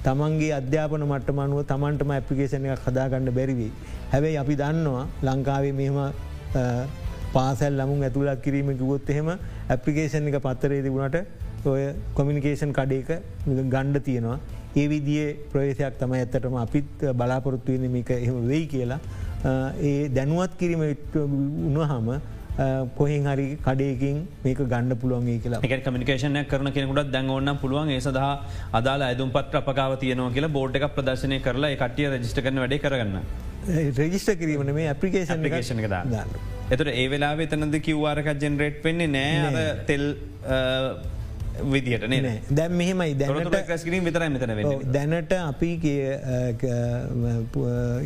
තමන්ගේ අධ්‍යාපන මට්ටමනුව තමන්ටම ඇපිකේෂන එකක් හදාගන්න බැරිවී. හැබැයි අපි දන්නවා ලංකාවේ මෙහම පාසල් ලමුන් ඇතුළක් කිරීම ගුවොත් එහෙම ඇපිකේෂන් එක පත්තරේ තිබුණට ඔය කොමිනිකේෂන් කඩේක ගණ්ඩ තියෙනවා. ඒ විදියේ ප්‍රවේශයක් තම ඇත්තටම අපිත් බලාපොරොත්තුවන මේක එහම වෙයි කියලා ඒ දැනුවත් කිරීම උනහම කොහෙන් හරි කඩයකින් මේක ගණඩ පුළුවන්ගේ කියලා. එක කමිකේෂන කරන කෙනෙකුට දැන්වන්න පුළුවන්. ඒ සඳහා අදාලා ඇදුම් පත් අපකාව තියනවා කියලා බෝඩ් එක ප්‍රදර්ශනය කරලා කටිය රජිස්ට කරන වැඩ කරගන්න. රෙජිස්ට කිරීමන මේ ඇපිකේෂන් ගේෂන එක එතුට ඒ වෙලා වෙතනද කිව්වාරක ජෙනරේට් වෙන්නේ නෑ. තෙල් විදිට නේ. දැම් මෙහෙමයි. දැනට ක්‍රස්කිරීම විතර මෙතන දැනට අපි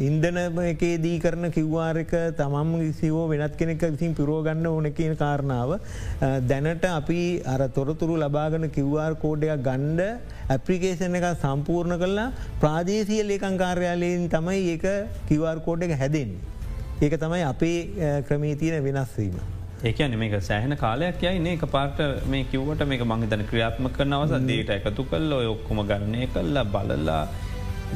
ඉන්දන එකේදී කරන කිව්වාරක තමම් සිවෝ වෙනත් කෙනෙක් විසින් පිරෝගන්න ඕන කියන කාරණාව. දැනට අපි අර තොරතුරු ලබාගන කිව්වාර් කෝඩයක් ගණ්ඩ ඇප්‍රිකේෂන එක සම්පූර්ණ කරලා ප්‍රාදේශය ලේකං කාර්යාලයෙන් තමයි ඒක කිවර් කෝඩ් එක හැදෙන්. ඒක තමයි අපේ ක්‍රමේ තියෙන වෙනස්වීම. ඒකන මේක සෑහන කාලයක් යයි. එක පාට මේ කිවට මේක මංහිතන ක්‍රියාත්ම කරනවස දේට එකතු කල්ල ඔක්කොම ගණනය කල්ලා බලල්ලා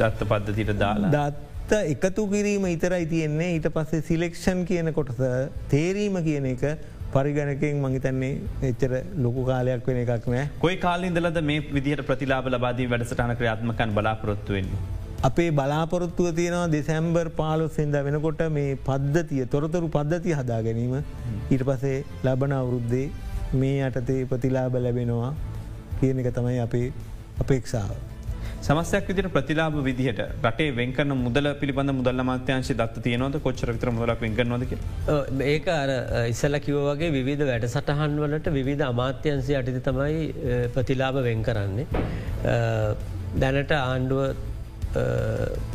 දත්ත පද්ධතිට දාලා. දත්ත එකතු කිරීම ඉතරයි තියෙන්නේ. ඊට පස්සේ සිලෙක්ෂන් කියන කොටස තේරීම කියන එක පරිගණකෙන් මහිතන්නේ එච්චර ලොකු කාලයක් වෙන එකක් නෑ. කොයි කාලින්දලද මේ විදිහට ප්‍රතිලාබ ලබාදී වැඩසටන ක්‍රියාත්මකන් බලාපොරොත්තුවෙන්නේ. අපේ බලාපොරොත්තුව තියෙනවා දෙසැම්බර් පාලොස්ෙන්ද වෙනකොට මේ පද්ධතිය තොරතුරු පද්ධති හදා ගැනීම. ඊට පසේ ලබන අවුරුද්දේ මේ අටතේ ප්‍රතිලාබ ලැබෙනවා කියන එක තමයි අපේ අපේක්ෂාව. සමස්යක් විදිට ප්‍රතිලාබ විදිහට රටේ වෙන්කන මුදල පිළිබඳ මුදල් මාත්‍යංශ දත් තියනවද? කොච්චර විතර මුදලක් වෙන්කනවදක ඒක අර ඉස්සල කිව වගේ විවිධ වැඩ සටහන් වලට විවිධ අමාත්‍යන්සය අටිති තමයි ප්‍රතිලාබ වෙන් කරන්නේ. දැනට ආණ්ඩුව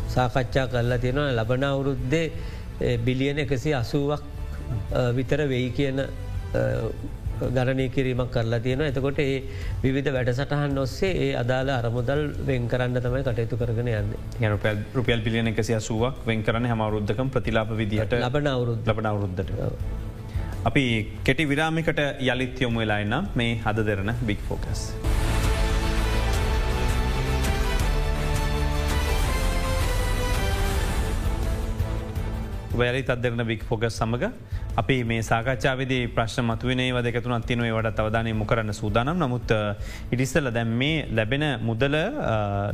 සාකච්ඡා කරලා තියෙනවා. ලබන අවුරුද්දේ බිලියන එකසි අසුවක් විතර වෙයි කියන ගණනය කිරීමක් කරලා තියෙන එතකොට ඒ විධ වැඩසටහන් ඔස්සේ ඒ අදාළ අරමුදල් වෙන් කරන්න තමයි කටයුතු කරගෙන යන්න. යනපල් රුපියල් පිලියන එකසි අසුවක් වෙන් කරන හමවරුද්ධකම් ප්‍රතිලාප විදිහට ලබන අවුරුද්ධ ලබන අවුරුද්ධට. අපි කෙටි විරාමිකට යළිත් යොමු වෙලායින්න මේ හද දෙරන බික් ෆෝකස්. වැලි අදරන වික් ෆෝගස් සමඟ අපි මේ සාකච්ඡාවද ප්‍රශ්න මතුවනේ වදකතුන අත්තිනේ වට අවධානය මුකරන්න සූදානම්. නමුත් ඉටිස්සල දැම් මේ ලැබෙන මුදල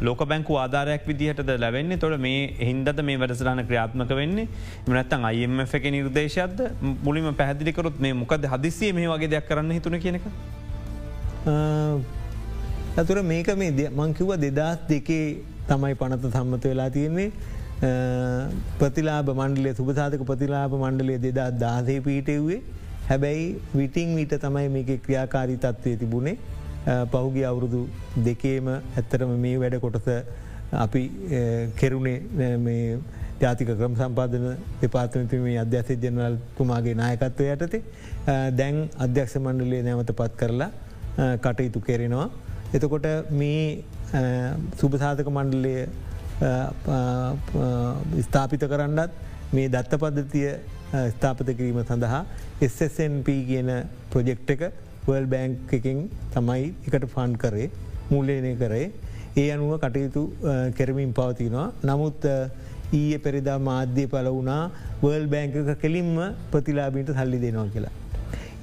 ලෝක බැංකු ආධාරයක් විදිහට ලැබෙන්නේ? තොට මේ හින්දද මේ වැඩසරහන ක්‍රියාත්මක වෙන්නේ? මනත්තන් අයිF එක නිර්දේශයක්ද? මුලිම පැහදිලිකරොත් මේ මොකද හදිසිය මේ වගේ දෙයක් කරන්න හිතුන කියනක. ඇතුර මේක මේ මංකිව දෙදස් දෙකේ තමයි පනත සම්මත වෙලා තියෙන්නේ. ප්‍රතිලාබ මණ්ඩලේ සුපසාධක ප්‍රතිලාබ මණ්ඩලේ දෙදා දාසේ පීටෙව්වේ හැබැයි විටිං විට තමයි මේක ක්‍රියාකාරී තත්ත්වය තිබුණේ. පහුගේ අවුරුදු දෙකේම ඇත්තරම මේ වැඩ කොටස අපි කෙරුණේ ජාතික ක්‍රම සම්පාදන දෙපාතනතිමේ අධ්‍යස ජනවල් තුමාගේ නායකත්වය යටතේ. දැන් අධ්‍යක්ෂ මණ්ඩලේ නැවත පත් කරලා කටයුතු කෙරෙනවා. එතකොට මේ සුභසාධක මණ්ඩලය ස්ථාපිත කරන්නත් මේ දත්ත පද්ධතිය ස්ථාපත කිරීම සඳහා SSNP කියන ප්‍රොජෙක්් එක වල් බෑංක් එකින් තමයි එකට ෆන් කරේ මුල්ලේනය කරේ ඒ අනුව කටයුතු කෙරමින් පවතිනවා. නමුත් ඊය පෙරිදා මාධ්‍ය පල වුණා වර්ල් බෑංක කෙලින්ම ප්‍රතිලාබීට සල්ලි දෙනවා කියලා.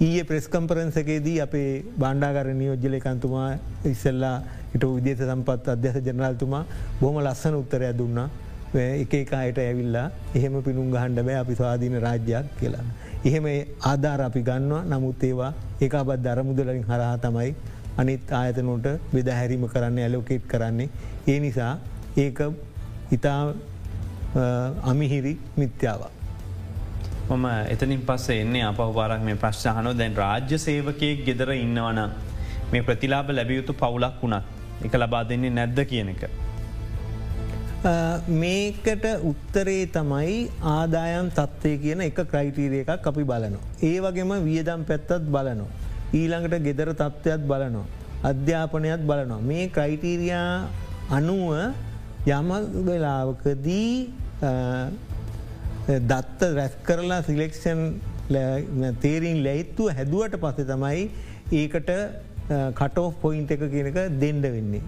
ඊය ප්‍රෙස්කම්පරන්සකේදී අපේ බණ්ඩාගර නියෝජ්ජලයකන්තුමා ඉස්සල්ලා හිට විදේශ සම්පත් අධ්‍යස ජනරල්තුමා බොහම ලස්සන උත්තරයක් දුන්නා එක එක අයට ඇවිල්ලා එහෙම පිනුම් ගහන්ඩබෑ අපි ස්වාධීන රාජ්‍යයක් කියලා. එහෙම ආධාර අපි ගන්නවා නමුත් ඒවා ඒ අබත් දරමුදලින් හරහා තමයි අනිත් ආයතනොට බෙද හැරීම කරන්න ඇලෝකේට් කරන්නේ. ඒ නිසා ඒක ඉතා අමිහිරි මිත්‍යාවක්. මම එතනින් පස්සේ එන්නේ අපහපාරක් මේ ප්‍රශ්හනෝ දැන් රාජ්‍ය සේවකයෙක් ගෙදර ඉන්නවන මේ ප්‍රතිලාබ ලැබියයුතු පවුලක් වුණත් එක ලබා දෙන්නේ නැද්ද කියන එක. මේකට උත්තරේ තමයි ආදායම් තත්ත්වය කියන එක ක්‍රයිටීරිය එකක් අපි බලනො. ඒ වගේම වියදම් පැත්තත් බලනො. ඊළඟට ගෙදර තත්ත්වයක් බලනො. අධ්‍යාපනයක් බලනවා. මේ ක්‍රයිටීරයා අනුව යම වෙලාවකදී දත්ත රැස් කරලා සිලෙක්ෂන් තේරීන් ලැයිත්තුව හැදුවට පස තමයි ඒකට Uh, කටෝ පොයින්ට එක කියනක දෙන්ඩ වෙන්නේ.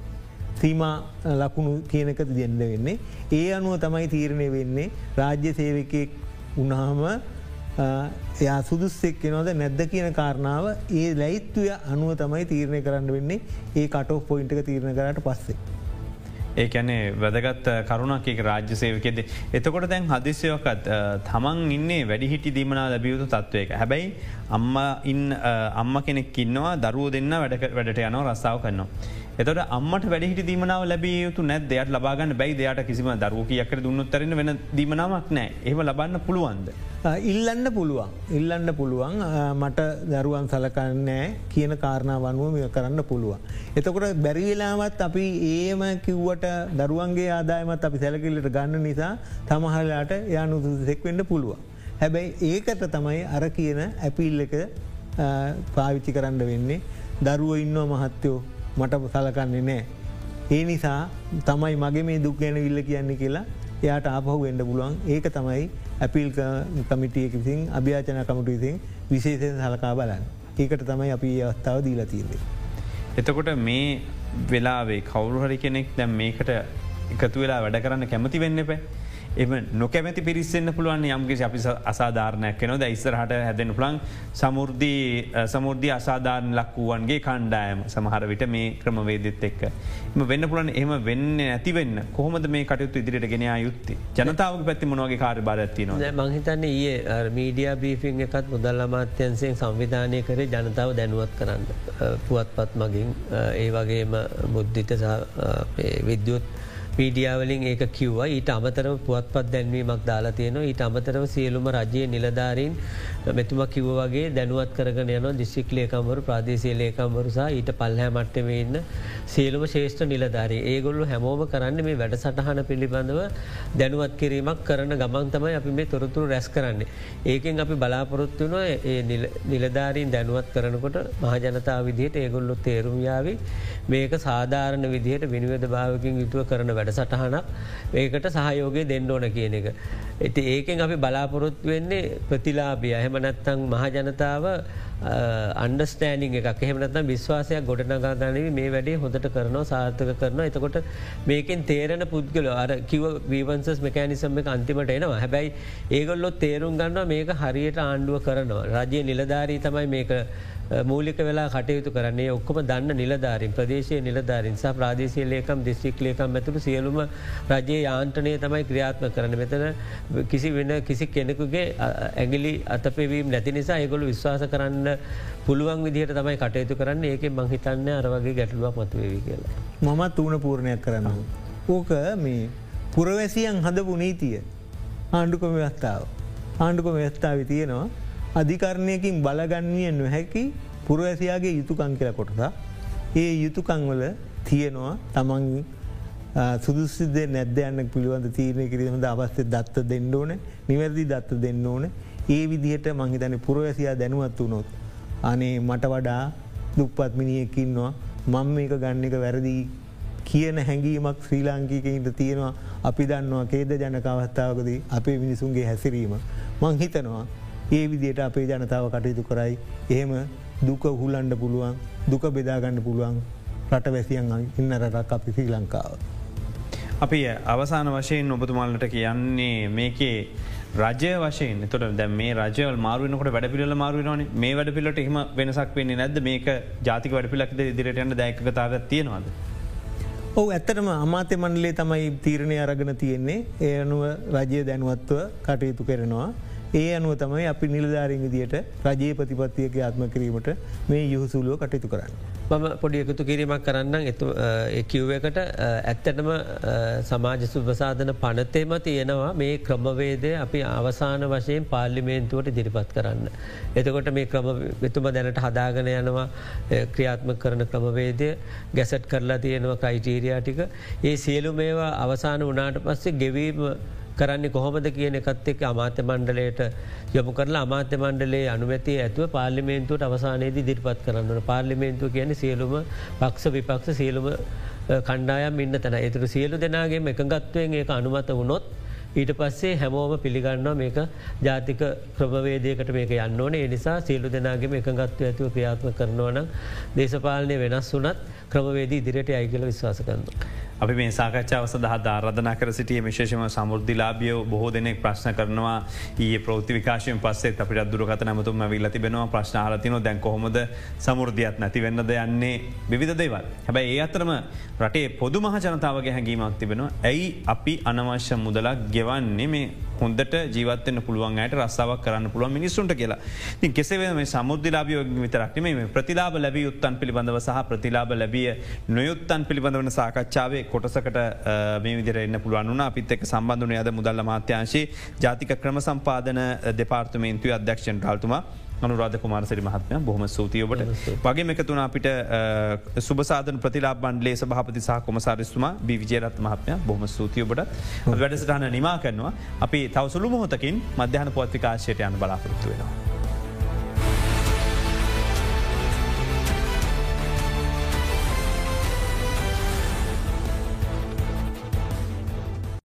සීම uh, ලකුණු කියනක දෙන්න වෙන්නේ. ඒ අනුව තමයි තීරණය වෙන්නේ රාජ්‍ය සේවකයෙක් උනාම uh, එයා සුදුස්සෙක් නොද නැද්ද කියන කාරණාව ඒ ලැයිත්තුය අනුව තමයි තීරණය කරන්න වෙන්නේ ඒ කටෝ පොයින්ට එක තීරණ කරට පස්සේ. ඒකැනේ වැදගත් කරුණක් එක රාජ්‍ය සේවකෙද. එතකොට දැන් හදිස්යෝකත් තමන් ඉන්නේ වැඩිහිටි දීමනා ලැබියයුතු තත්ත්වයක හැබැයි අම්ම අම්ම කෙනෙක් ඉන්නවා දරුව දෙන්න වැඩ වැඩට යනව රස්සාාව කරනවා. එතට අම්මට වැඩිහිට දීමනාව ලැබිය යුතු නැත් දෙයක් ලබාගන්න බැයි දෙයට කිසිම දරුවකයක්කට දුන්නත්තරන්න වෙන දීමනාවක් නෑ එහම ලබන්න පුළුවන්ද. ඉල්ලන්න පුළුවන්. ඉල්ලන්න පුළුවන්. මට දරුවන් සලකන්නෑ කියන කාරණාවනුව මෙ කරන්න පුළුවන්. එතකොට බැරිවෙලාවත් අපි ඒම කිව්වට දරුවන්ගේ ආදායමත් අපි සැලකිල්ලට ගන්න නිසා තමහලට යනු දෙෙක්වෙන්න පුළුවන්. හැබැයි ඒකට තමයි අර කියන ඇපිල් එක පාවිච්චි කරන්න වෙන්නේ. දරුව ඉන්නවා මහත්තයෝ. මට සලකන්නේ නෑ. ඒ නිසා තමයි මගේ මේ දුක් ගැන විල්ල කියන්නේ කියලා එයාට ආපහු වෙන්ඩ පුළුවන් ඒක තමයි ඇපිල් කමිටියක විසින් අභ්‍යාචන කමට විසින් විශේෂය සලකා බලන්න. ඒකට තමයි අපි අවස්ථාව දීලා තිීරේ. එතකොට මේ වෙලාවේ කවුරුහරි කෙනෙක් දැම් මේකට එකතු වෙලා වැඩ කරන්න කැමති වෙන්න පැ. එම නොකැමති පිරිස්සෙන්න්න පුළුවන් යම්ගේ අපි අසාධාරණයක් න ද ඉස්සරහට හැදෙන පුළන් සමුෘද්ධී සමුෘද්ධ අසාධාරණ ලක්වුවන්ගේ කණ්ඩායම සමහර විට මේ ක්‍රමවේදත් එක්ක. එම වෙන්න පුළන් එහම වෙන්න ඇතිවෙන්න කොහොමද මේ කටයුතු ඉදිරිට ගෙන යුත්තේ? ජනතාව පැත්ති මොනවගේ කාර බාරත්තින මහිතන්නේ ඒ මීඩිය බීෆින් එකත් මුදල් අමාත්‍යන්සයෙන් සංවිධානය කරේ ජනතාව දැනුවත් කරන්න. පුවත්පත් මගින්. ඒ වගේම බුද්ධිත විද්‍යුත් පීඩියාවලින් ඒක කිව්වා. ඊට අමතරව පුවත්පත් දැන්වීමක් දාලා තියෙනවා. ඊට අමතරව සියලුම රජයේ නිලධාරීන් මෙතුම කිව්ව වගේ දැනුවත් කරගෙන යන දිස්සික් ලේකම්වරු ප්‍රාදේශය ලේකම්වරුසා ඊට පල්හැ මට්ටම ඉන්න සියලුම ශේෂ්ඨ නිලධාරී ඒගොල්ලු හැමෝම කරන්න මේ වැඩ සටහන පිළිබඳව දැනුවත් කිරීමක් කරන ගමන් තමයි අපි මේ තොරතුරු රැස් කරන්නේ. ඒකෙන් අපි බලාපොරොත්තු වන ඒ නිලධාරීන් දැනුවත් කරනකොට මහජනතාව විදිහයට ඒගොල්ලො තේරුම්යාවි මේක සාධාරණ විදිහයට විනිවද භාවකින් යුතුව කරන වැඩ සටහනක් ඒකට සහයෝගය දෙන්න ඕන කියන එක. ඇති ඒකෙන් අපි බලාපොරොත්තු වෙන්නේ ප්‍රතිලාබිය එහෙම නැත්තං මහජනතාව අන්ඩස්ටෑනිං එකක්. එහෙමනතම් විශ්වාසයක් ගොඩනගාගනව මේ වැඩේ හොඳට කරනවා සාර්ථක කරන එතකොට මේකෙන් තේරෙන පුද්ගල අර කිව වීවන්සස් මෙකෑනිසම් එක අන්තිමට එනවා. හැබැයි ඒගොල්ලොත් තේරුම් ගන්නවා මේක හරියට ආණ්ඩුව කරනවා. රජය නිලධාරී තමයි මේක මූලික වෙලා කටයුතු කරන්නේ ඔක්කොම දන්න නිලධාරින් ප්‍රදේශය නිලධාරින් සහ ප්‍රාදේශය ලේකම් දිස්ත්‍රික් ලේකම් ඇතුළු සියලුම රජයේ යාන්ටනය තමයි ක්‍රියාත්ම කරන මෙතන කිසි වෙන කිසි කෙනෙකුගේ ඇගිලි අතපෙවීම් නැති නිසා ඒගොලු විශ්වාස කරන්න පුළුවන් විදිහට තමයි කටයුතු කරන්න ඒක මංහිතන්න අරවගේ ගැටලුවක් මතුවවි කියලා. මමත් වූන පූර්ණයක් කරන්න. ඕක මේ පුරවැසියන් හදපු නීතිය ආණ්ඩුකොම ව්‍යස්ථාව. ආණ්ඩුකොම ව්‍යස්ථාව තියෙනවා අධිකරණයකින් බලගන්විය නොහැකි පුරවැසියාගේ යුතුකං කියල කොටසා. ඒ යුතුකංවල තියෙනවා තමන් සුදුසිදේ නැද්ද යන්න පිළිවඳ තීරණය කිරීමද අවස්ථ දත්ත දෙන්න ඕන නිවැරදි දත්ත දෙන්න ඕන ඒ විදිහට මංහිතන පුරවැසියා දැනුවත් වනොත්. අනේ මට වඩා දුප්පත් මිනිියකින්නවා මං මේක ගන්න එක වැරදිී කියන හැඟීමක් ශ්‍රී ලාංකිකයින්ට තියෙනවා අපි දන්නවා කේද ජනකවස්ථාවකදී අපේ මිනිසුන්ගේ හැසිරීම. මං හිතනවා ඒ විදියට අපේ ජනතාව කටයුතු කරයි එහෙම දුක හුල්ලන්ඩ පුළුවන් දුක බෙදාගන්න පුළුවන් රට වැසියන් ඉන්න රටක් අපි ශ්‍රී ලංකාව. අපි අවසාන වශයෙන් ඔබතුමාලට කියන්නේ මේකේ රජය වශයෙන් තොට දැ මේ රජය මාරුවනකට වැඩ පිල මාරුවන මේ වැඩ පිලට එහම වෙනසක් වෙන්නේ නැද මේක ජාතික වැඩ පිලක්ද ඉදිරිටයන්න දැකතාව තියෙනවාද. ඔව ඇත්තටම අමාත්‍ය මණ්ඩලේ තමයි තීරණය අරගෙන තියෙන්නේ ඒ අනුව රජය දැනුවත්ව කටයුතු කරනවා. ඒ අනුව තමයි අපි නිලධාරින් විදියට රජයේ ප්‍රතිපත්තියක ආත්ම කිරීමට මේ යුහසුලුව කටයුතු කරන්න. මම පොඩි එකතු කිරීමක් කරන්න කිව් එකට ඇත්තටම සමාජ සුභසාධන පනතේම තියෙනවා මේ ක්‍රමවේදය අපි අවසාන වශයෙන් පාර්ලිමේන්තුවට දිරිපත් කරන්න. එතකොට මේ ක්‍රම වෙතුම දැනට හදාගන යනවා ක්‍රියාත්ම කරන ක්‍රමවේදය ගැසට් කරලා තියෙනවා ක්‍රයිටීරයා ටික ඒ සියලු මේවා අවසාන වනාට පස්සේ ගෙවීම කරන්නේ කොහොමද කියන එකත් එක් අමාත්‍ය මණ්ඩලයට යොමු කරලා අමාත්‍ය මණ්ඩලේ අනුමැති ඇතුව පාර්ලිමේන්තුවට අවසානයේදී දිරිපත් කරන්නන පාර්ලිමේන්තුව කියන සියලුම පක්ෂ විපක්ෂ සියලුම කණ්ඩායම් ඉන්න තැන එතුරු සියලු දෙනාගේ එකගත්වයෙන් ඒක අනුමත වුණොත් ඊට පස්සේ හැමෝම පිළිගන්නවා මේක ජාතික ක්‍රමවේදයකට මේක යන්න ඕනේ. නිසා සියලු දෙනාගේම එකගත්ව ඇතුව ක්‍රියාත්ම කරනවන දේශපාලනය වෙනස් වනත් ක්‍රමවේදී ඉදිරියට අයිගල විශ්වාස කරන්න. අපි මේ සාකච්ඡාව සඳහ ධාරධනා කර සිටිය විශේෂම සමුෘද්ධිලාබියෝ බොහෝ දෙනෙක් ප්‍රශ්න කරනවා. ඒ ප්‍රෘති විකාශයෙන් පස්සේ අපිට අදුරගත නමතුම විල්ල තිබෙනවා. ප්‍රශ්න ආලතින දැන් කොහොමද සමුෘධියත් නැතිවෙන්නද යන්නේ? විධ දේවල්. හැබැයි ඒ අතරම රටේ පොදු මහ ජනතාවගේ හැඟීමක් තිබෙනවා. ඇයි අපි අනවශ්‍ය මුදලක් ගෙවන්නේ? මේ හොඳට ජීවත්වන්න පුළුවන්යට රස්සාාවක් කරන්න පුළුවන් මිනිස්සුන්ට කියලා. ති කෙසේ මේ සමුද්ධලාබියෝ විතරක්ම මේ ප්‍රතිලාබ ලැබී යුත්තන් පිළිබඳව සහ ප්‍රතිලාබ ලැබිය නොයුත්තන් පිළිබඳවන සාකච්ඡාවේ කොටසකට මේ විදිර එන්න පුළුවන් වුණ. අපිත් එක් සම්බන්ධන අද මුදල්ල මාත්‍යංශයේ ජාතික ක්‍රම සම්පාදන දෙපාර්තමේන්තුව අධ්‍යක්ෂන් ටල්තුමා අනුරාධ කුමාරසිරි මහත්මය බොහම සූතියෝබට වගේ එකතුන අපිට සුබසාධන ප්‍රතිලා බන්්ලේ සභහපති සහ කොමසාරිස්තුමා බි විජයරත් මහත්මය. බොහම සූතියෝබට වැඩසටහන නිමා කරනවා. අපි තවසුළු මොහොතකින් මධ්‍යහන පොත්තිකාශයට යන බලාපොරත්තු වෙනවා.